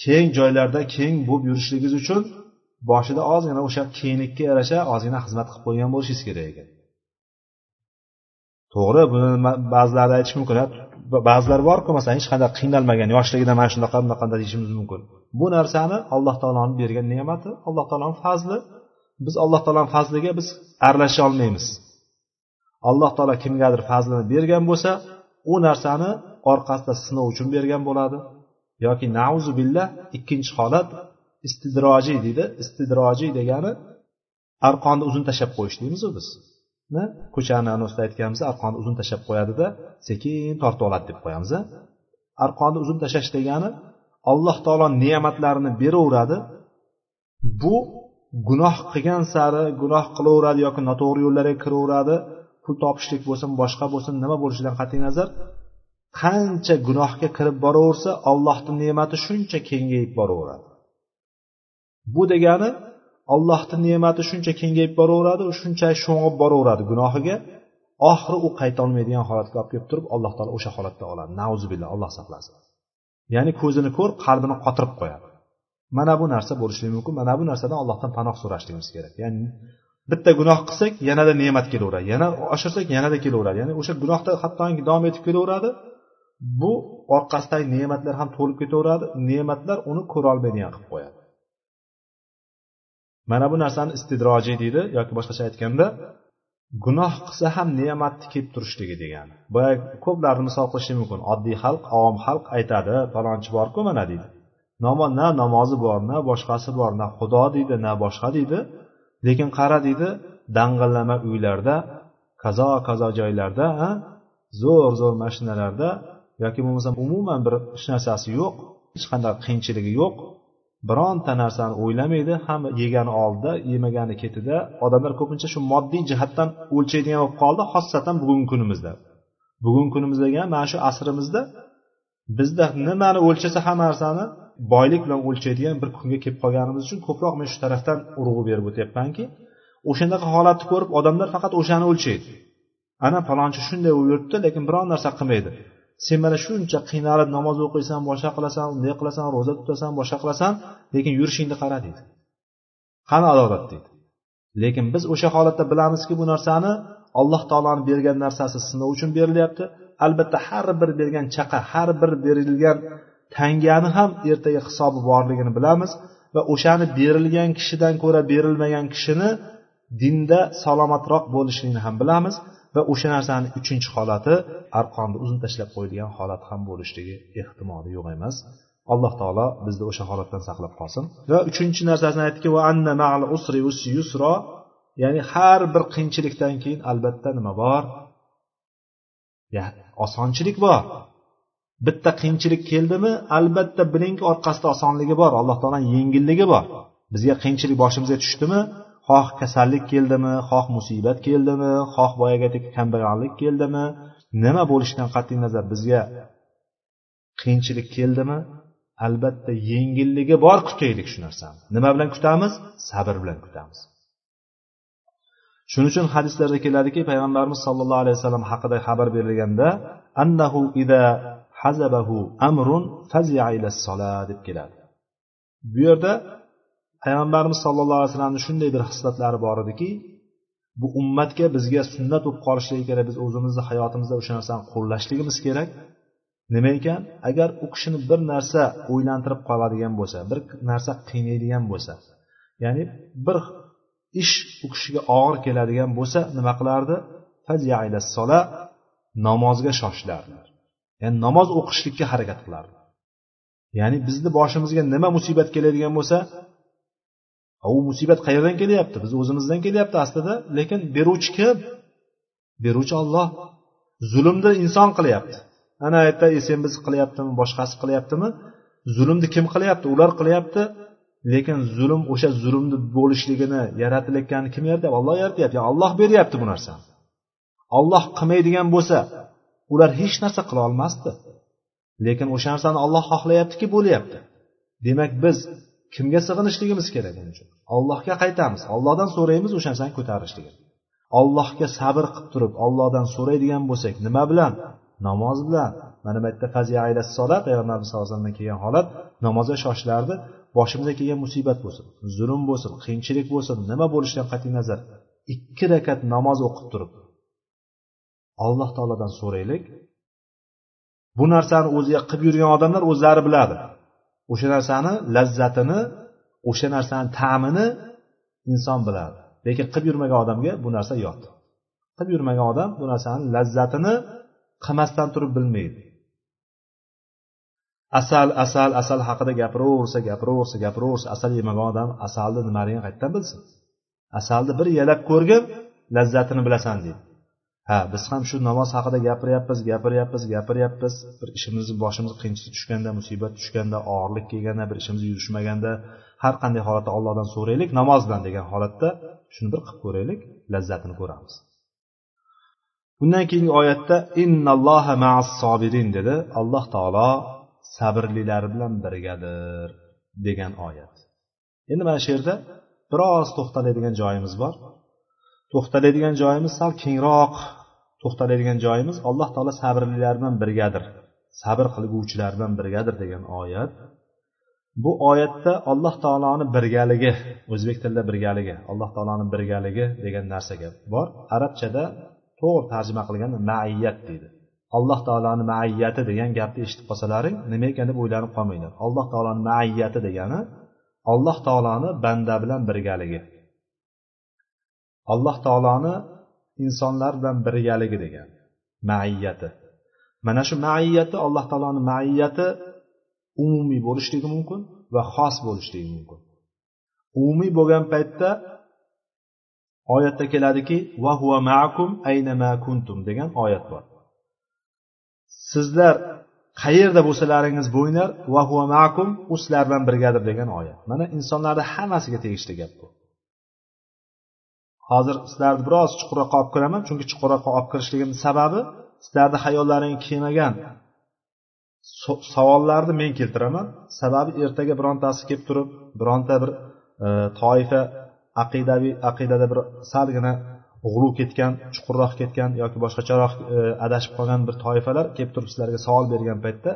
keng joylarda keng bo'lib yurishligingiz uchun boshida ozgina o'sha kenglikka yarasha ozgina xizmat qilib qo'ygan bo'lishingiz kerak ekan. To'g'ri buni ba'zilar aytish mumkin ba'zilar borku masalan hech qanday qiynalmagan yoshligida mana shunaqa bunaqa deyishimiz mumkin. Bu narsani alloh taoloni bergan ne'mati alloh taoloni fazli. Biz alloh taoloni fazliga biz aralasha olmaymiz. Alloh taolo kimgadir fazlini bergan bo'lsa u narsani orqasida sinov uchun bergan bo'ladi. Yoki nauzu billah ikkinchi holat istidrojiy deydi. Istidrojiy degani arqonni uzun tashlab qo'yish deymizu biz. Ko'chani anosida aytganmiz arqonni uzun tashlab qo'yadida sekin tortib oladi deb qo'yamiz arqonni uzun tashlash degani alloh taolo ne'matlarini beraveradi. Bu gunoh qilgan sari gunoh qilaveradi yoki noto'g'ri yo'llarga kiraveradi. Pul topishlik bo'lsin boshqa bo'lsin nima bo'lishidan qat'iy nazar. Qancha gunohga kirib boraversa allohni ne'mati shuncha kengayib boraveradi. Bu degani allohni ne'mati shuncha kengayib boraveradi shuncha sho'ng'ib boraveradi gunohiga. Oxiri u qaytolmaydigan holatga olib kelib turib alloh taolo o'sha holatda oladi. Nauzubillah alloh saqlasin. Ya'ni ko'zini ko'r qalbini qotirib qo'yadi. Mana bu narsa bo'lishligi mumkin. Mana bu narsadan allohdan panoh so'rashligimiz kerak. Ya'ni bitta gunoh qilsak yanada ne'mat kelaveradi. Yana oshirsak yanada kelaveradi. Ya'ni o'sha gunohda hattoki davom etib kelaveradi. Bu orqasidagi ne'matlar ham to'lib ketaveradi. Ne'matlar uni ko'rolmaydigan qilib qo'yadi. Mana bu narsani istidrojiy deydi yoki boshqacha aytganda gunoh qilsa ham ne'matni kelib turishligi degani boyagi ko'plarni misol qilishi mumkin. Oddiy xalq avom xalq aytadi falonchi borku mana deydi. Na namozi bor na boshqasi bor na xudo deydi na boshqa deydi. Lekin qara deydi dang'illama uylarda kazo kazo joylarda zo'r zo'r mashinalarda yoki bo'lmasam umuman bir hech narsasi yo'q hech qanday qiyinchiligi yo'q. Bironta narsani o'ylamaydi hamma yegani oldida yemagani ketida. Odamlar ko'pincha shu moddiy jihatdan o'lchaydigan bo'lib qoldi xossatan bugungi kunimizda. Bugungi kunimizda ham mana shu asrimizda bizda nimani o'lchasa hamma narsani boylik bilan o'lchaydigan bir kunga kelib qolganimiz uchun ko'proq men shu tarafdan urg'u berib o'tyapmanki o'shanaqa holatni ko'rib odamlar faqat o'shani o'lchaydi. Ana falonchi shunday bo'lib yuribdi lekin biron narsa qilmaydi. Sen mana shuncha qiynalib namoz o'qiysan boshqa qilasan unday qilasan ro'za tutasan boshqa qilasan lekin yurishingni qara deydi qani adolat deydi lekin biz o'sha holatda bilamizki bu narsani alloh taoloni bergan narsasi sinov uchun berilyapti. Albatta har bir bergan chaqa har bir berilgan tangani ham ertaga hisobi borligini bilamiz va o'shani berilgan kishidan ko'ra berilmagan kishini dinda salomatroq bo'lishligini ham bilamiz. Va o'sha narsani uchinchi holati arqonni uzun tashlab qo'yadigan holat ham bo'lishligi ehtimoli yo'q emas. Alloh taolo bizni o'sha holatdan saqlab qolsin. Va uchinchi narsasini aytdiki va anna ma'al usri yusro ya'ni har bir qiyinchilikdan keyin albatta nima bor? Osonchilik bor. Bitta qiyinchilik keldimi? Albatta bilingki orqasida osonligi bor. Alloh taoloni yengilligi bor. Bizga qiyinchilik boshimizga tushdimi? Xoh kasallik keldimi xoh musibat keldimi xoh boyagidek kambag'allik keldimi nima bo'lishidan qat'iy nazar bizga qiyinchilik keldimi? Albatta yengilligi bor kutaylik shu narsani. Nima bilan kutamiz? Sabr bilan kutamiz. Shuning uchun hadislarda keladiki payg'ambarimiz sollallohu alayhi vasallam haqida xabar berilganda annahu ida hazabahu amrun fazi'a ila deb keladi. Bu yerda payg'ambarimiz sollallohu alayhi vasallamni shunday bir hislatlari bor ediki bu ummatga bizga sunnat bo'lib qolishligi kerak biz o'zimizni hayotimizda o'sha narsani qo'llashligimiz kerak. Nima ekan? Agar u kishini bir narsa o'ylantirib qoladigan bo'lsa bir narsa qiynaydigan bo'lsa ya'ni bir ish u kishiga og'ir keladigan bo'lsa nima qilardi? Namozga shoshilardi ya'ni namoz o'qishlikka harakat qilardi. Ya'ni bizni boshimizga nima musibat keladigan bo'lsa u musibat qayerdan kelyapti? Biz o'zimizdan kelyapti aslida. Lekin beruvchi kim? Beruvchi olloh zulmni inson qilyapti. Ana yerda sen biz qilyaptimi? Boshqasi qilyaptimi? Zulmni kim qilyapti? Ular qilyapti. Lekin zulm o'sha zulmni bo'lishligini yaratilayotganini kim yaratyapti? Olloh yaratyapti. Olloh beryapti bu narsani. Olloh qilmaydigan bo'lsa ular hech narsa qila olmasdi. Lekin o'sha narsani olloh xohlayaptiki bo'lyapti. Demak biz kimga sig'inishligimiz kerak buning uchun? Allohga qaytamiz. Ollohdan so'raymiz o'sha narsani ko'tarishligini allohga sabr qilib turib ollohdan so'raydigan bo'lsak nima bilan? Namoz bilan. Mana bu yerda solat payg'ambarimiz sallallohu alayhi vasallamdan kelgan holat namozga shoshilardi. Boshimizga kelgan musibat bo'lsin zulm bo'lsin qiyinchilik bo'lsin nima bo'lishidan qat'iy nazar. Ikki rakat namoz o'qib turib alloh taolodan so'raylik. Bu narsani o'ziga qilib yurgan odamlar o'zlari biladi. O'sha narsani lazzatini o'sha narsani ta'mini inson biladi. Lekin qilib yurmagan odamga bu narsa yot qilib yurmagan odam bu narsani lazzatini qilmasdan turib bilmaydi. Asal asal asal haqida gapiraversa gapiraversa gapiraversa asal yemagan odam asalni nimaligini qayerdan bilsin? Asalni bir yalab ko'rgin lazzatini bilasan deydi. Ha biz ham shu namoz haqida gapiryapmiz gapiryapmiz gapiryapmiz. Bir ishimizni boshimiz qiyinchilik tushganda musibat tushganda og'irlik kelganda bir ishimiz yurishmaganda har qanday holatda allohdan so'raylik namozdan degan holatda shuni bir qilib ko'raylik lazzatini ko'ramiz. Undan keyingi oyatda innalloha ma'as sobirin dedi. Alloh taolo sabrlilar bilan birgadir degan oyat. Endi mana shu yerda biroz to'xtaladigan joyimiz bor. To'xtaladigan joyimiz sal kengroq to'xtaladigan joyimiz alloh taolo sabrlilar bilan birgadir sabr qilguvchilar bilan birgadir degan oyat. Bu oyatda alloh taoloni birgaligi o'zbek tilida birgaligi alloh taoloni birgaligi degan narsaga bor. Arabchada to'g'ri tarjima qilganda maiyat deydi. Alloh taoloni maiyyati degan gapni eshitib qolsalaring nima ekan deb o'ylanib qolmanglar. Alloh taoloni maiyyati degani alloh taoloni banda bilan birgaligi. Alloh taoloni insonlar bilan birgaligi degan maiyati. Mana shu maiyati alloh taoloni maiyati umumiy bo'lishligi mumkin va xos bo'lishligi mumkin. Umumiy bo'lgan paytda oyatda keladiki va huva ma'akum aynama kuntum degan oyat bor. Sizlar qayerda bo'lsalaringiz bo'ynar va huva ma'akum u sizlar bilan birgadir degan oyat. Mana insonlarni hammasiga tegishli gap bu. Hozir sizlarni biroz chuqurroqqa olib kiraman chunki chuqurroqqa olib kirishligimni sababi sizlarni hayollaringga kelmagan savollarni men keltiraman. Sababi ertaga birontasi kelib turib bironta bir e, toifa aqidaviy aqidada bir salgina g'uluv ketgan chuqurroq ketgan yoki boshqacharoq e, adashib qolgan bir toifalar kelib turib sizlarga savol bergan paytda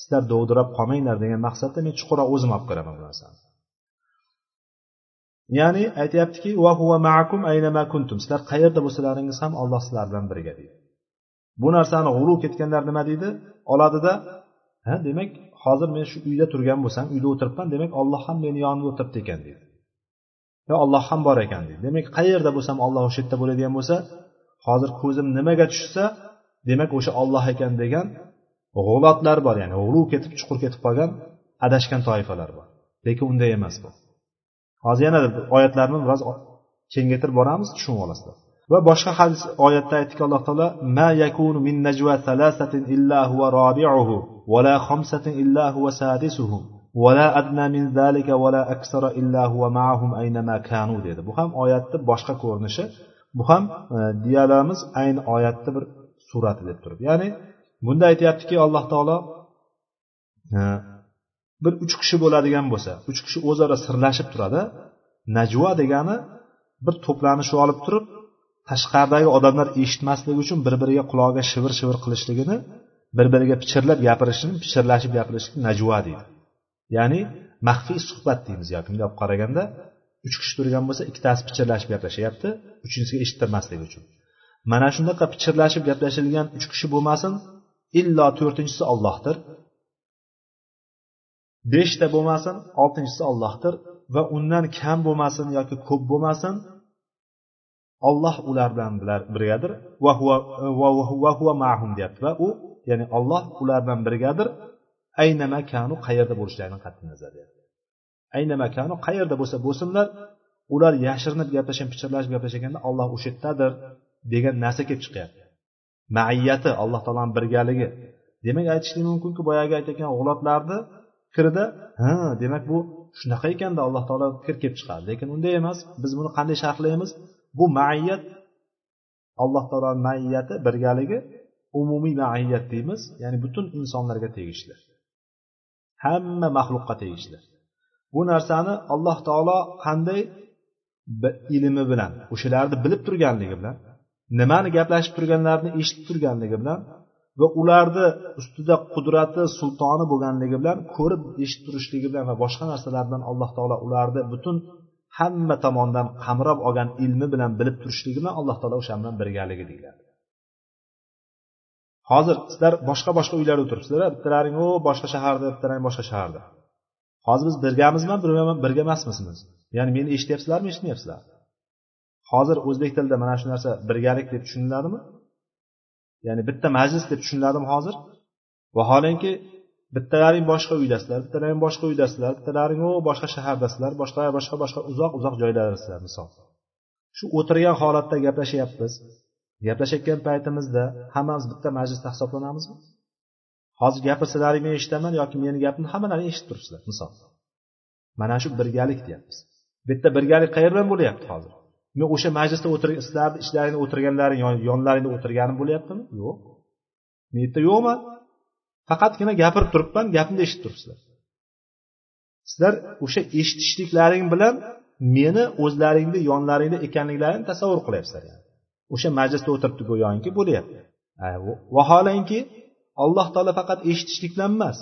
sizlar dovdirab qolmanglar degan maqsadda men chuqurroq o'zim olib kiraman bu narsani. Ya'ni aytyaptiki va huva ma'akum aynama kuntum. Sizlar qayerda bo'lsalaringiz ham alloh sizlar bilan birga deydi. Bu narsani g'urur ketganlar nima deydi? Oladida ha demak hozir men shu uyda turgan bo'lsam uyda o'tiribman demak olloh ham meni yonimda o'tiribdi ekan deydi. Yo olloh ham bor ekan deydi. Demak qayerda bo'lsam olloh o'sha yerda bo'ladigan bo'lsa hozir ko'zim nimaga tushsa demak o'sha olloh ekan degan g'ulotlar bor ya'ni g'urur ketib chuqur ketib qolgan adashgan toifalar bor. Lekin unday emas bu. Hozir yana oyatlarni biroz kengaytirib boramiz tushunib olasizlar. Va boshqa hadis oyatda aytdiki alloh taolo ma yakunu min najwa thalathatin illa huwa rabi'uhu va la khamsatin illa huwa sadisuhum va la adna min zalika va la aksara illa huwa ma'ahum aynama kanu dedi. Bu ham oyatni boshqa ko'rinishi bu ham e, diyalamiz ayni oyatni bir surati deb turib ya'ni bunda aytyaptiki alloh taolo e, bir uch kishi bo'ladigan bo'lsa uch kishi o'zaro sirlashib turadi najvo degani bir to'planishib olib turib tashqaridagi odamlar eshitmasligi uchun bir biriga qulog'iga shivir shivir qilishligini bir biriga pichirlab gapirishini pichirlashib gapirishni najvo deydi. Ya'ni maxfiy suhbat deymiz yoki bunday olib qaraganda uch kishi turgan bo'lsa ikkitasi pichirlashib gaplashyapti uchinchisiga eshittirmasligi uchun. Mana shunaqa pichirlashib gaplashilgan uch kishi bo'lmasin illo to'rtinchisi ollohdir beshta bo'lmasin oltinchisi ollohdir va undan kam bo'lmasin yoki ko'p bo'lmasin olloh ular bilan birgadir. Va huva mahum deyapti va u ya'ni olloh ular bilan birgadir. Ayna makanu qayerda bo'lishlaridan qat'iy nazar deyapti ayna makanu qayerda bo'lsa bo'lsinlar ular yashirinib gaplashgan pichirlashib gaplashganda olloh o'sha yerdadir degan narsa kelib chiqyapti. Maiyati alloh taoloni birgaligi demak aytishlik mumkinki boyagi aytayotgan g'ulotlarni fikrida ha demak bu shunaqa ekanda alloh taolo fikr kelib chiqadi. Lekin unday emas biz buni qanday sharhlaymiz bu maiyat alloh taoloni maiyati birgaligi umumiy maiyat deymiz. Ya'ni butun insonlarga tegishli. Hamma maxluqqa tegishli. Bu narsani alloh taolo qanday ilmi bilan o'shalarni bilib turganligi bilan nimani gaplashib turganlarini eshitib turganligi bilan va ularni ustida qudrati sultoni bo'lganligi bilan ko'rib eshitib turishligi bilan va boshqa narsalardan alloh taolo ularni butun hamma tomondan qamrab olgan ilmi bilan bilib turishligi bilan alloh taolo o'sha bilan birgaligi deyiladi. Hozir sizlar boshqa boshqa uylarda o'tiribsizlar bittalaring u boshqa shaharda bittalaring boshqa shaharda. Hozir biz birgamizmi birga emasmizmiz ya'ni meni eshityapsizlarmi eshitmayapsizlar? Hozir o'zbek tilida mana shu narsa birgalik deb tushuniladimi? Ya'ni bitta majlis deb tushuniladimi hozir. Vaholanki bittalaring boshqa uydasizlar bittalaring boshqa uydasizlar bittalaring u boshqa shahardasizlar boshqa boshqa boshqa uzoq uzoq joylardasizlar misol. Shu o'tirgan holatda gaplashyapmiz gaplashayotgan paytimizda hammamiz bitta majlisda hisoblanamizmi? Hozir gapirsalaringni eshitaman yoki meni gapimni hammalaring eshitib turibsizlar misol. Mana shu birgalik deyapmiz. Bu yerda birgalik qayerdan bo'lyapti hozir? Men o'sha majlisda o'tirgan sizlarni ichlaringda o'tirganlaring yonlaringda o'tirganim bo'lyaptimi? Yo'q. Men yerda yo'qman faqatgina gapirib turibman gapimni eshitib turibsizlar. Sizlar o'sha eshitishliklaring bilan meni o'zlaringni yonlaringda ekanliklarini tasavvur qilyapsizlar o'sha majlisda o'tiribdi go'yoki bo'lyapti. Vaholanki alloh taolo faqat eshitishlik bilan emas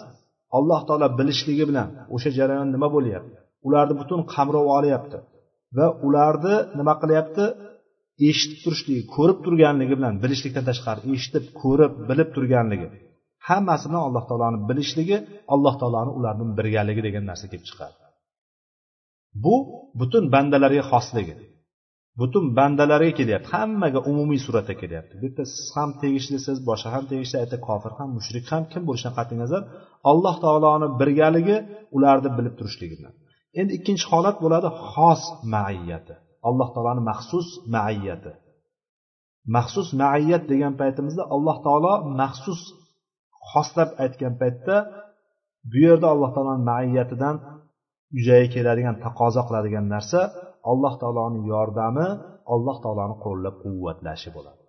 alloh taolo bilishligi bilan o'sha jarayon nima bo'lyapti? Ularni butun qamrov olyapti. Va ularni nima qilyapti? Eshitib turishligi ko'rib turganligi bilan bilishlikdan tashqari eshitib ko'rib bilib turganligi. Hammasi bilan alloh taoloni bilishligi alloh taoloni ularni birgaligi degan narsa kelib chiqadi. Bu butun bandalarga xosligi. Butun bandalarga kelyapti. Hammaga umumiy suratda kelyapti. Bu yerda siz ham tegishlisiz boshqa ham tegishli ayta kofir ham mushrik ham kim bo'lishidan qat'iy nazar alloh taoloni birgaligi ularni bilib turishligi bilan endi ikkinchi holat bo'ladi xos maiyati. Alloh taoloni maxsus maiyati. Maxsus maiyat degan paytimizda alloh taolo maxsus xoslab aytgan paytda bu yerda alloh taoloni maiyatidan yuzaga keladigan taqozo qiladigan narsa alloh taoloni yordami alloh taoloni qo'llab quvvatlashi bo'ladi.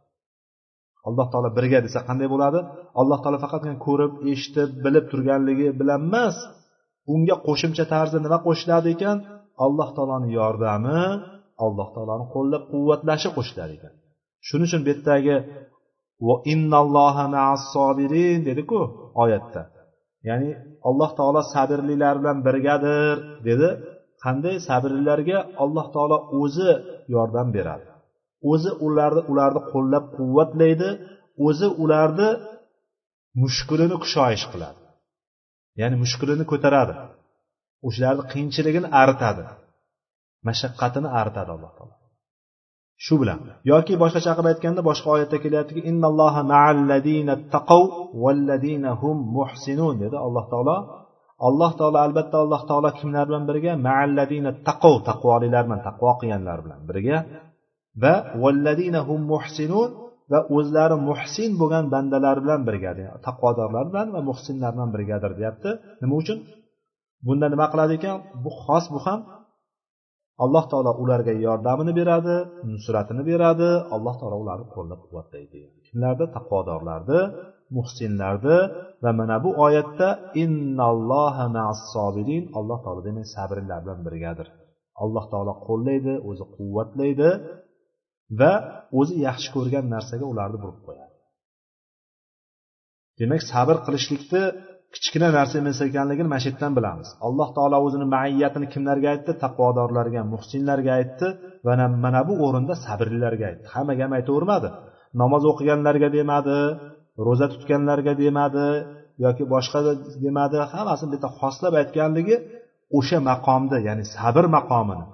Alloh taolo birga desa qanday bo'ladi? Alloh taolo faqatgina ko'rib eshitib bilib turganligi bilan emas unga qo'shimcha tarzda nima qo'shiladi ekan? Alloh taoloni yordami alloh taoloni qo'llab quvvatlashi qo'shilar ekan. Shuning uchun bu yerdagi dediku oyatda. Ya'ni alloh taolo sabrlilar bilan birgadir dedi. Qanday? Sabrlilarga alloh taolo o'zi yordam beradi. O'zi ularni ularni qo'llab quvvatlaydi. O'zi ularni mushkulini kushoyish qiladi. Ya'ni mushkulini ko'taradi. O'shalarni qiyinchiligini aritadi mashaqqatini aritadi alloh taolo. Shu bilan yoki boshqacha qilib aytganda boshqa oyatda kelyaptiki innalloha taqav hum muhsinun dedi alloh taolo. Alloh taolo albatta alloh taolo kimlar bilan birga? Maalladina taqov taqvolilar bilan taqvo qilganlar bilan birga. Va valladina hum muhsinun va o'zlari muhsin bo'lgan bandalar bilan birgadir taqvodorlar bilan va muhsinlar bilan birgadir deyapti. Nima uchun? Bunda nima qiladi ekan? Bu xos bu ham alloh taolo ularga yordamini beradi nusratini beradi. Alloh taolo ularni qo'llab quvvatlaydi. Kimlarni taqvodorlarni muhsinlarni va mana bu oyatda innalloha sobirin alloh taolo demak sabrlilar bilan birgadir. Alloh taolo qo'llaydi o'zi quvvatlaydi. Va o'zi yaxshi ko'rgan narsaga ularni burib qo'yadi. Demak sabr qilishlikni kichkina narsa emas ekanligini mana shu yerdan bilamiz. Alloh taolo o'zini maiyatini kimlarga aytdi? Taqvodorlarga muhsinlarga aytdi va mana bu o'rinda sabrlilarga aytdi. Hammaga ham aytavermadi. Namoz o'qiganlarga demadi ro'za tutganlarga demadi yoki boshqa demadi. Hammasini bitta xoslab aytganligi o'sha maqomda ya'ni sabr maqomini.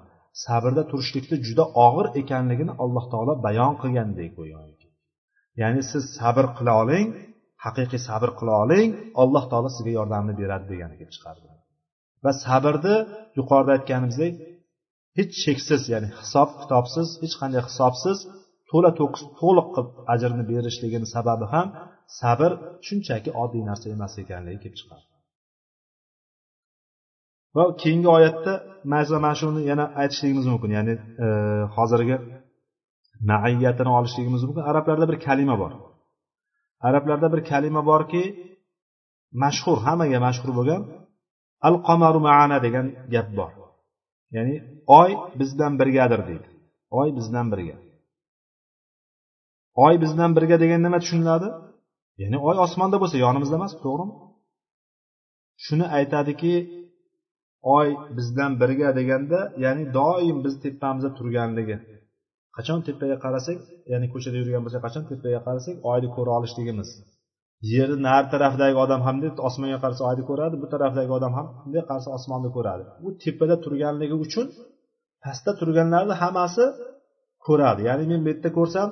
Sabrda turishlikni juda og'ir ekanligini alloh taolo bayon qilgandek go'yoki. Ya'ni siz sabr qila oling haqiqiy sabr qila oling alloh taolo sizga yordamini beradi degani kelib chiqardi. Va sabrni yuqorida aytganimizdek hech cheksiz ya'ni hisob kitobsiz hech qanday hisobsiz to'la to'kis to'liq qilib ajrni berishligini sababi ham sabr shunchaki oddiy narsa emas ekanligi kelib chiqadi va keyingi oyatda mana shuni yana aytishligimiz mumkin. Ya'ni e, hozirgi maiyatini olishligimiz mumkin. Arablarda bir kalima bor. Arablarda bir kalima borki mashhur hammaga mashhur bo'lgan al qomaru maana degan gap bor. Ya'ni oy bizdan birgadir deydi. Oy bizdan birga. Oy bizdan birga degan nima tushuniladi? Ya'ni oy osmonda bo'lsa yonimizda emas to'g'rimi? Shuni aytadiki oy bizdan birga deganda ya'ni doim biz tepamizda turganligi. Qachon tepaga qarasak ya'ni ko'chada yurgan bo'lsak qachon tepaga qarasak oyni ko'ra olishligimiz. Yerni nari tarafidagi odam ham osmonga qarasa oyni ko'radi bu tarafdagi odam ham bunday qarasa osmonni ko'radi. U tepada turganligi uchun pastda turganlarni hammasi ko'radi. Ya'ni men bu yerda ko'rsam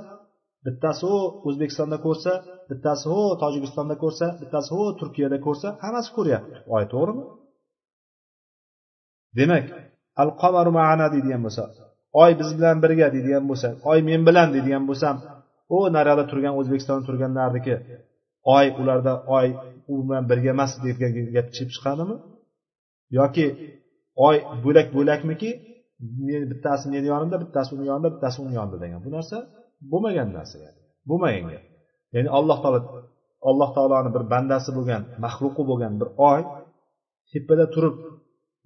bittasi u o'zbekistonda ko'rsa bittasi u tojikistonda ko'rsa bittasi u turkiyada ko'rsa hammasi ko'ryapti. Oy to'g'rimi? Demak al qamaru maana deydigan bo'lsa oy biz bilan birga deydigan bo'lsa oy men bilan deydigan bo'lsam u naryoqda turgan o'zbekistonda turganlarniki oy ularda oy u bilan birga emas degan gap chiqib chiqadimi? Yoki oy bo'lak bo'lakmiki bittasi meni yonimda bittasi uni yonida bittasi uni yonida degan. Bu narsa bo'lmagan narsa ya'ni. Bo'lmagan gap. Ya'ni alloh taolo alloh taoloni bir bandasi bo'lgan maxluqi bo'lgan bir oy tepada turib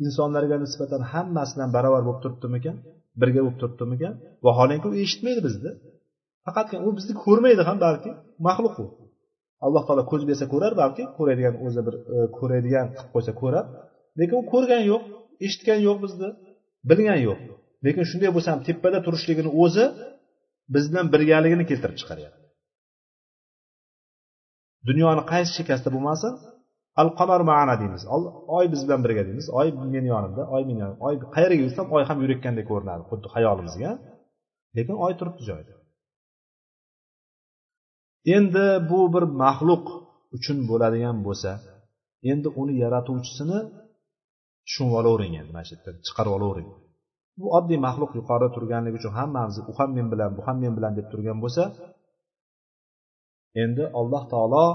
insonlarga nisbatan hammasidan barobar bo'lib turibdimikan? Birga bo'lib turibdimikan? Vaholanki u eshitmaydi bizni. Faqatgina u bizni ko'rmaydi ham balki maxluq u. Alloh taolo ko'z bersa ko'rar balki ko'radigan o'zi bir e, ko'radigan qilib qo'ysa ko'rar. Lekin u ko'rgan yo'q eshitgan yo'q bizni bilgan yo'q. Lekin shunday bo'lsa ham tepada turishligini o'zi biz bilan birgaligini keltirib chiqaryapti. Dunyoni qaysi chekkasida bo'lmasin al qamar ma'ana deymiz. Oy biz bilan birga deymiz. Oy meni yonimda oy meni yonimda. Oy qayerga yursam oy ham yurayotgandek ko'rinadi xuddi xayolimizga. Lekin oy turibdi joyida. Endi bu bir maxluq uchun bo'ladigan bo'lsa endi uni yaratuvchisini tushunib olavering endi mana shu yerda chiqarib olavering. Bu oddiy maxluq yuqorida turganligi uchun hammamiz u ham men bilan bu ham men bilan deb turgan bo'lsa endi alloh taolo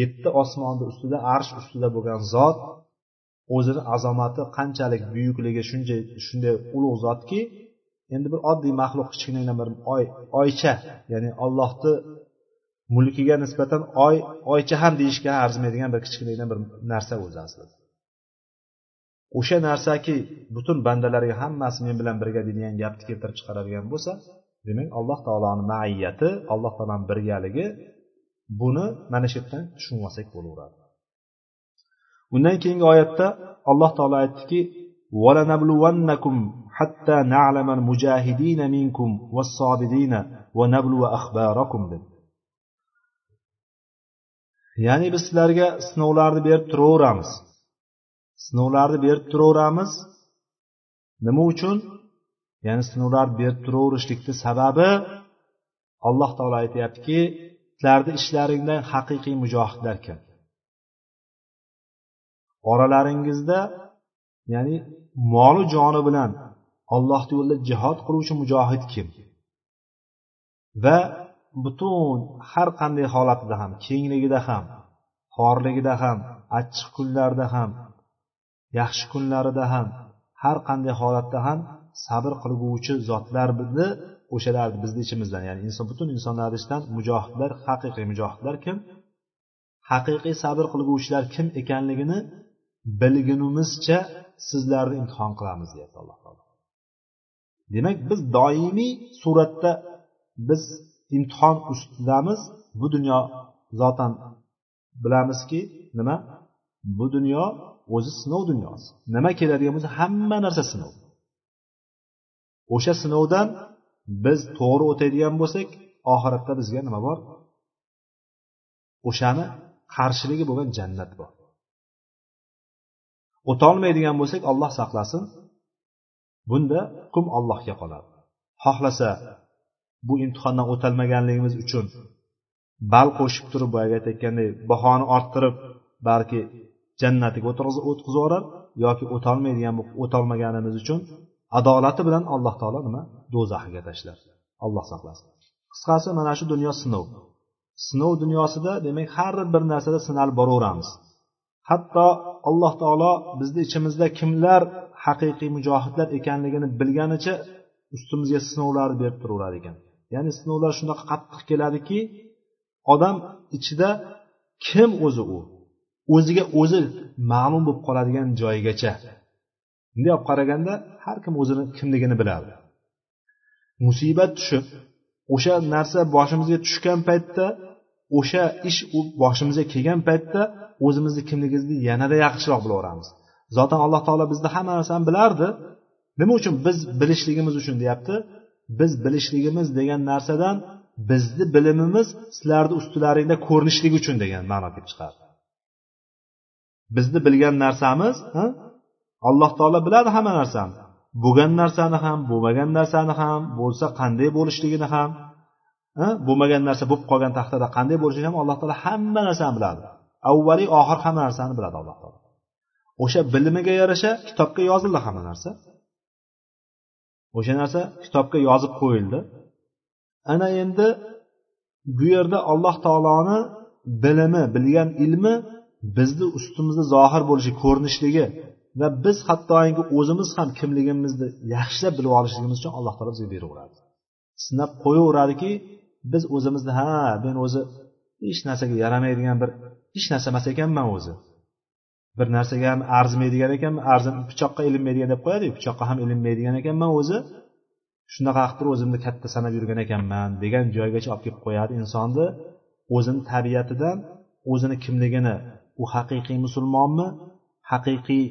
yetti osmonni ustida arsh ustida bo'lgan zot o'zini azomati qanchalik buyukligi shunday shunday ulug' zotki endi bir oddiy maxluq kichkinagina bir oy oycha ya'ni ollohni mulkiga nisbatan oy oycha ham deyishga arzimaydigan bir kichkinagina bir narsa o'zi aslida o'sha narsaki butun bandalarga hammasi men bilan birga deydigan gapni keltirib chiqaradigan bo'lsa demak alloh taoloni maiyati alloh taoloni birgaligi buni mana shu yerdan tushunib olsak bo'laveradi undan keyingi oyatda alloh taolo aytdiki وَلَنَبْلُوَنَّكُمْ حَتَّى نَعْلَمَ الْمُجَاهِدِينَ مِنْكُمْ وَالصَّابِرِينَ وَنَبْلُوَ أَخْبَارَكُمْ deb ya'ni biz sizlarga sinovlarni berib turaveramiz sinovlarni berib turaveramiz nima uchun ya'ni sinovlar berib turaverishlikni sababi alloh taolo aytyaptiki itlarni ishlaringdan haqiqiy mujohidlar kim oralaringizda ya'ni moli joni bilan ollohni yo'lida jihod qiluvchi mujohid kim? Va butun har qanday holatida ham kengligida ham xorligida ham achchiq kunlarda ham yaxshi kunlarida ham har qanday holatda ham sabr qilguvchi zotlarni o'shalarni bizni ichimizdan ya'ni inson butun insonlarni ichidan mujohidlar haqiqiy mujohidlar kim? Haqiqiy sabr qilguvchilar kim ekanligini bilgunimizcha sizlarni imtihon qilamiz deyapti alloh taolo. Demak biz doimiy suratda biz imtihon ustidamiz. Bu dunyo zotan bilamizki nima? Bu dunyo o'zi sinov dunyosi. Nima keladigan bo'lsa hamma narsa sinov. O'sha sinovdan biz to'g'ri o'tadigan bo'lsak oxiratda bizga nima bor? O'shani qarshiligi bo'lgan jannat bor. O'tolmaydigan bo'lsak olloh saqlasin bunda hukm allohga qoladi. Xohlasa bu imtihondan o'tolmaganligimiz uchun bal qo'shib turib boyagi aytayotganday bahoni orttirib balki jannatiga o'tqizib yuborar yoki o'tolmaydigan o'tolmaganimiz uchun adolati bilan alloh taolo nima? Do'zaxiga tashlar alloh saqlasin. Qisqasi mana shu dunyo sinov. Sinov dunyosida demak har bir narsada sinalib boraveramiz. Hatto alloh taolo bizni ichimizda kimlar haqiqiy mujohidlar ekanligini bilganicha ustimizga sinovlarni berib turaverar ekan. Ya'ni sinovlar shunaqa qattiq keladiki odam ichida kim o'zi u? O'ziga o'zi ma'lum bo'lib qoladigan joyigacha bunday olib qaraganda har kim o'zini kimligini biladi. Musibat tushib o'sha narsa boshimizga tushgan paytda o'sha ish boshimizga kelgan paytda o'zimizni kimligimizni yanada yaxshiroq bilaveramiz. Zotan alloh taolo bizni hamma narsani bilardi. Nima uchun biz bilishligimiz uchun deyapti? Biz bilishligimiz degan narsadan bizni bilimimiz sizlarni ustilaringda ko'rinishligi uchun degan ma'no kelib chiqadi. Bizni bilgan narsamiz alloh taolo biladi hamma narsani. Bo'lgan narsani ham bo'lmagan narsani ham bo'lsa qanday bo'lishligini ham bo'lmagan narsa bo'lib qolgan taqdirda qanday bo'lishini ham alloh taolo hamma narsani biladi. Avvaliy oxir hamma narsani biladi alloh taolo. O'sha bilimiga yarasha kitobga yozildi hamma narsa. O'sha narsa kitobga yozib qo'yildi. Ana endi bu yerda alloh taoloni bilimi bilgan ilmi bizni ustimizda zohir bo'lishi ko'rinishligi va biz hattoki o'zimiz ham kimligimizni yaxshilab bilib olishligimiz uchun alloh taolo bizga beraveradi sinab qo'yaveradiki biz o'zimizni ha men o'zi hech narsaga yaramaydigan bir hech narsa emas ekanman o'zi. Bir narsaga ham arzimaydigan ekanman arzim pichoqqa ilinmaydigan deb qo'yadiku pichoqqa ham ilinmaydigan ekanman o'zi. Shunaqa qilib turib o'zimni katta sanab yurgan ekanman degan joygacha olib kelib qo'yadi insonni. O'zini tabiatidan o'zini kimligini u haqiqiy musulmonmi haqiqiy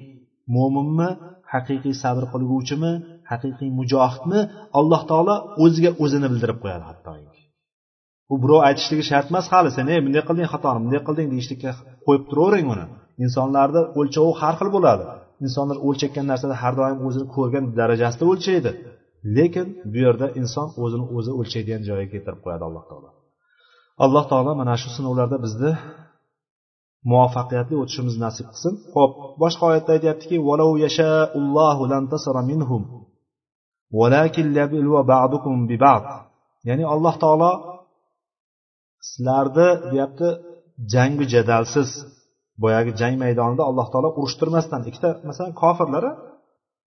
mo'minmi haqiqiy sabr qilguvchimi haqiqiy mujohidmi alloh taolo o'ziga o'zini bildirib qo'yadi hattoki. U birov aytishligi shart emas hali sen ey bunday qilding xatoni bunday qilding deyishlikka qo'yib turavering uni. Insonlarni o'lchovi har xil bo'ladi. Insonlar o'lchayotgan narsada har doim o'zini ko'rgan darajasida o'lchaydi. Lekin bu yerda inson o'zini o'zi o'lchaydigan joyga keltirib qo'yadi alloh taolo. Alloh taolo mana shu sinovlarda bizni muvaffaqiyatli o'tishimiz nasib qilsin. Ho'p boshqa oyatda aytyaptiki ya'ni alloh taolo sizlarni deyapti jangu jadalsiz. Boyagi jang maydonida alloh taolo urushtirmasdan ikkita masalan kofirlar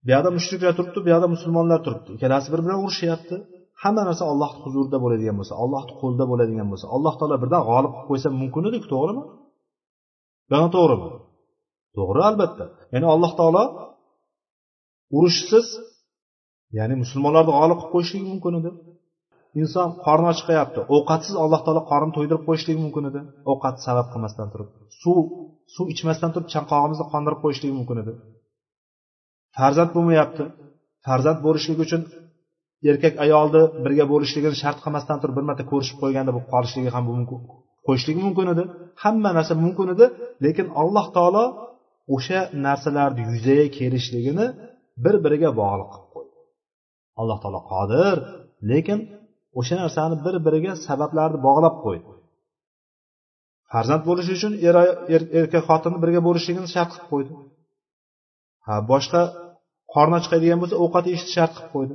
bu yoqda mushriklar turibdi bu yoqda musulmonlar turibdi. Ikkalasi bir bilan urushyapti hamma narsa ollohni huzurida bo'ladigan bo'lsa ollohni qo'lida bo'ladigan bo'lsa alloh taolo birdan g'olib qilib qo'ysa mumkin ediku to'g'rimi? Noto'g'rimi to'g'ri albatta. Ya'ni alloh taolo urushsiz ya'ni musulmonlarni g'olib qilib qo'yishligi mumkin edi. Inson qorni ochqayapti ovqatsiz alloh taolo qorni to'ydirib qo'yishligi mumkin edi. Ovqat sabab qilmasdan turib suv suv ichmasdan turib chanqog'imizni qondirib qo'yishligi mumkin edi. Farzand bo'lmayapti. Farzand bo'lishligi uchun erkak ayolni birga bo'lishligini shart qilmasdan turib bir marta ko'rishib qo'yganda bo'lib qolishligi ham mumkin qo'yishligi mumkin edi. Hamma narsa mumkin edi lekin alloh taolo o'sha narsalarni yuzaga kelishligini bir biriga bog'liq qilib qo'ydi. Alloh taolo qodir lekin o'sha narsani bir biriga sabablarni bog'lab qo'ydi. Farzand bo'lishi uchun er, er erkak xotinni birga bo'lishligini shart qilib qo'ydi. Ha boshqa qorni chiqadigan bo'lsa ovqat yeyishni shart qilib qo'ydi.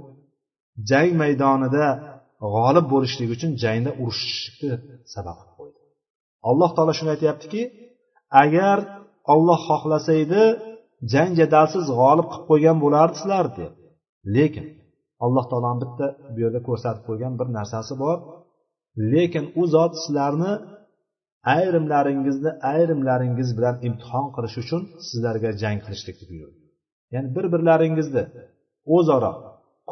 Jang maydonida g'olib bo'lishlik uchun jangda urushishni sabab qildi. Alloh taolo shuni aytyaptiki agar olloh xohlasa edi jang jadalsiz g'olib qilib qo'ygan bo'lardizlar deb. Lekin alloh taoloni bitta bu yerda ko'rsatib qo'ygan bir narsasi bor. Lekin u zot sizlarni ayrimlaringizni ayrimlaringiz bilan imtihon qilish uchun sizlarga jang qilishlikni buyurdi. Ya'ni bir birlaringizni o'zaro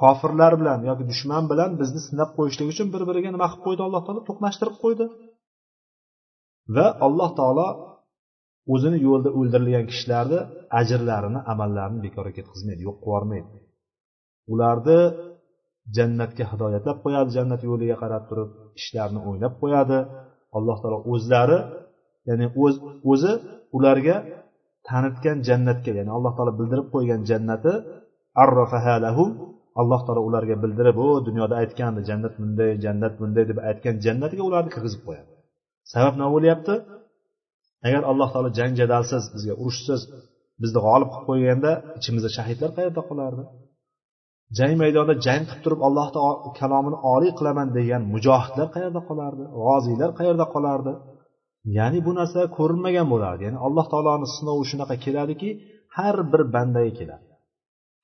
kofirlar bilan yoki dushman bilan bizni sinab qo'yishlik uchun bir biriga nima qilib qo'ydi alloh taolo? To'qnashtirib qo'ydi. Va alloh taolo o'zini yo'lida o'ldirilgan kishilarni ajrlarini amallarini bekorga ketkazmaydi yo'q qilib yubormaydi ularni jannatga hidoyatlab qo'yadi jannat yo'liga qarab turib ishlarini o'ylab qo'yadi. Alloh taolo o'zlari ya'ni o'z o'zi ularga tanitgan jannatga ya'ni alloh taolo bildirib qo'ygan jannati alloh taolo ularga bildirib o dunyoda aytgandi jannat bunday jannat bunday deb aytgan jannatga ularni kirgizib qo'yadi. Sabab nima bo'lyapti? Agar alloh taolo jang jadalsiz bizga urushsiz bizni g'olib qilib qo'yganda ichimizda shahidlar qayerda qolardi jang maydonida jang qilib turib allohni kalomini oliy qilaman degan mujohidlar qayerda qolardi? G'oziylar qayerda qolardi? Ya'ni bu narsa ko'rinmagan bo'lardi. Ya'ni alloh taoloni sinovi shunaqa keladiki har bir bandaga keladi.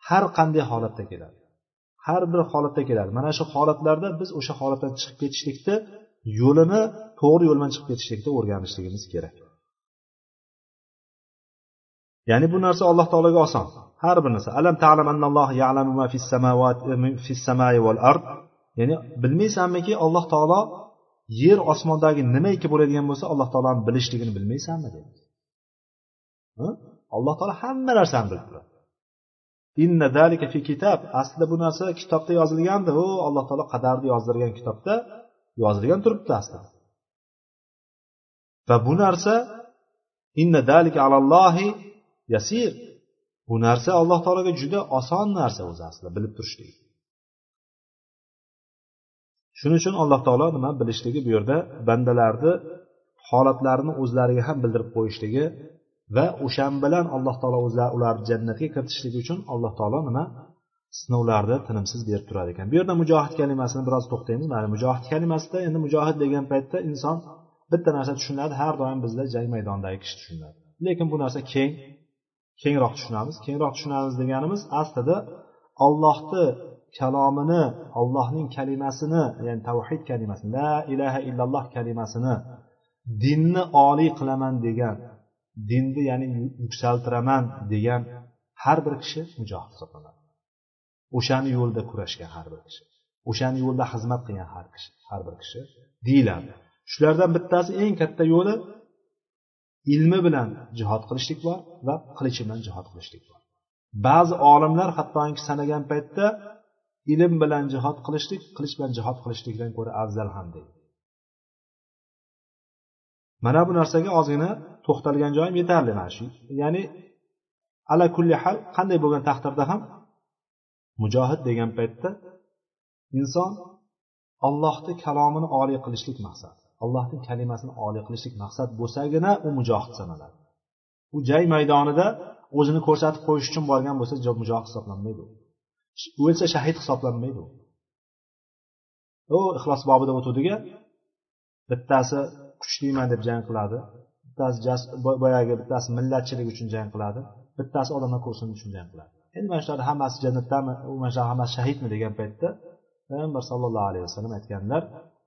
Har qanday holatda keladi. Har bir holatda keladi. Mana shu holatlarda biz o'sha holatdan chiqib ketishlikni yo'lini to'g'ri yo'ldan chiqib ketishlikni o'rganishligimiz kerak. Ya'ni bu narsa alloh taologa oson. Har bir narsa. Alam ta'lam annalloh ya'lamu ma fis samawati eh, fis samai val ard. Ya'ni bilmaysanmiki alloh taolo yer osmondagi nimaiki bo'ladigan bo'lsa alloh taoloni bilishligini bilmaysanmi deydi. Alloh taolo hamma narsani bilib turadi. Inna zalika fi kitob aslida bu narsa kitobda yozilgandi u alloh taolo qadarni yozdirgan kitobda yozilgan turibdi aslida va bu narsa inna dalika alallohi yasir. Bu narsa alloh taologa juda oson narsa o'zi aslida bilib turishlik shuning uchun alloh taolo nima bilishligi bu yerda bandalarni holatlarini o'zlariga ham bildirib qo'yishligi va o'shan bilan alloh taolo o'zlari ularni jannatga kiritishligi uchun alloh taolo nima sinovlarda tinimsiz berib turar ekan. Bu yerda mujohid kalimasini biroz to'xtaymiz. Mana mujohid kalimasida endi mujohid degan paytda inson bitta narsa tushunadi har doim bizda jang maydonidagi kishi tushunadi. Lekin bu narsa keng kengroq tushunamiz. Kengroq tushunamiz deganimiz aslida ollohni kalomini ollohning kalimasini ya'ni tavhid kalimasini la ilaha illalloh kalimasini dinni oliy qilaman degan dinni ya'ni yuksaltiraman degan har bir kishi mujohid hisoblanadi. O'shani yo'lida kurashgan har bir kishi o'shani yo'lda xizmat qilgan har kishi har bir kishi deyiladi. Shulardan bittasi eng katta yo'li ilmi bilan jihod qilishlik bor va qilichi bilan jihod qilishlik bor. Ba'zi olimlar hattoki sanagan paytda ilm bilan jihod qilishlik qilich bilan jihod qilishlikdan ko'ra afzal ham deydi. Mana bu narsaga ozgina to'xtalgan joyim yetarli mana shu. Ya'ni ala kulli hal qanday bo'lgan taqdirda ham mujohid degan paytda inson ollohni kalomini oliy qilishlik maqsad allohni kalimasini oliy qilishlik maqsad bo'lsagina u mujohid sanaladi. U jang maydonida o'zini ko'rsatib qo'yish uchun borgan bo'lsa mujohid hisoblanmaydi. O'lsa shahid hisoblanmaydi. U ixlos bobida o'tuvdiga bittasi kuchliman deb jang qiladi bittasi boyagi bittasi millatchilik uchun jang qiladi bittasi odamlar ko'rsin uchun jang qiladi. Endi mana shularni hammasi jannatdami mana shular hammasi shahidmi degan paytda payg'ambar sallallohu alayhi vasallam aytganlar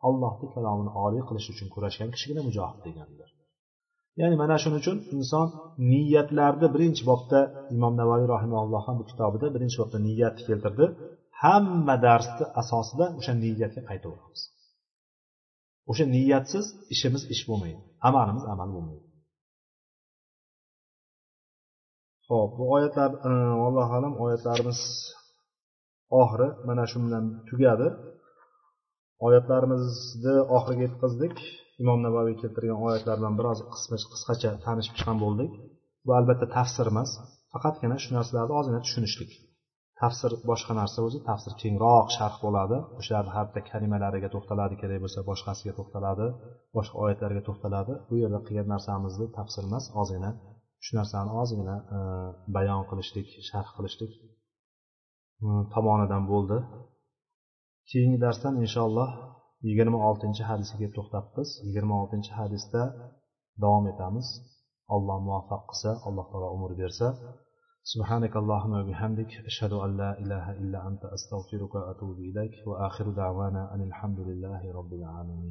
allohni kalomini oliy qilish uchun kurashgan kishigina mujohid deganlar. Ya'ni mana shuning uchun inson niyatlarni birinchi bobda imom navoiy rahimalloh ham bu kitobida birinchi bobda niyatni keltirdi. Hamma darsni asosida o'sha niyatga qaytaveramiz. O'sha niyatsiz ishimiz ish bo'lmaydi amalimiz amal bo'lmaydi. Ho'p bu oyatlar e, allohu alam oyatlarimiz oxiri mana shu bilan tugadi. Oyatlarimizni oxiriga yetkazdik. Imom navoiy keltirgan oyatlar bilan biroz qisqacha tanishib chiqqan bo'ldik. Bu albatta tafsir emas faqatgina shu narsalarni ozgina tushunishlik. Tafsir boshqa narsa o'zi tafsir kengroq sharh bo'ladi. O'shalarni har bitta kalimalariga to'xtaladi kerak bo'lsa boshqasiga to'xtaladi boshqa oyatlarga to'xtaladi. Bu yerda qilgan narsamizni tafsir emas ozgina shu narsani ozgina e, bayon qilishlik sharh qilishlik e, tomonidan bo'ldi keyingi darsdan inshaalloh yigirma oltinchi hadisga kelib to'xtabmiz yigirma oltinchi hadisda davom etamiz alloh muvaffaq qilsa alloh taolo umr bersa سبحانك اللهم وبحمدك أشهد أن لا إله إلا أنت أستغفرك وأتوب إليك وآخر دعوانا أن الحمد لله رب العالمين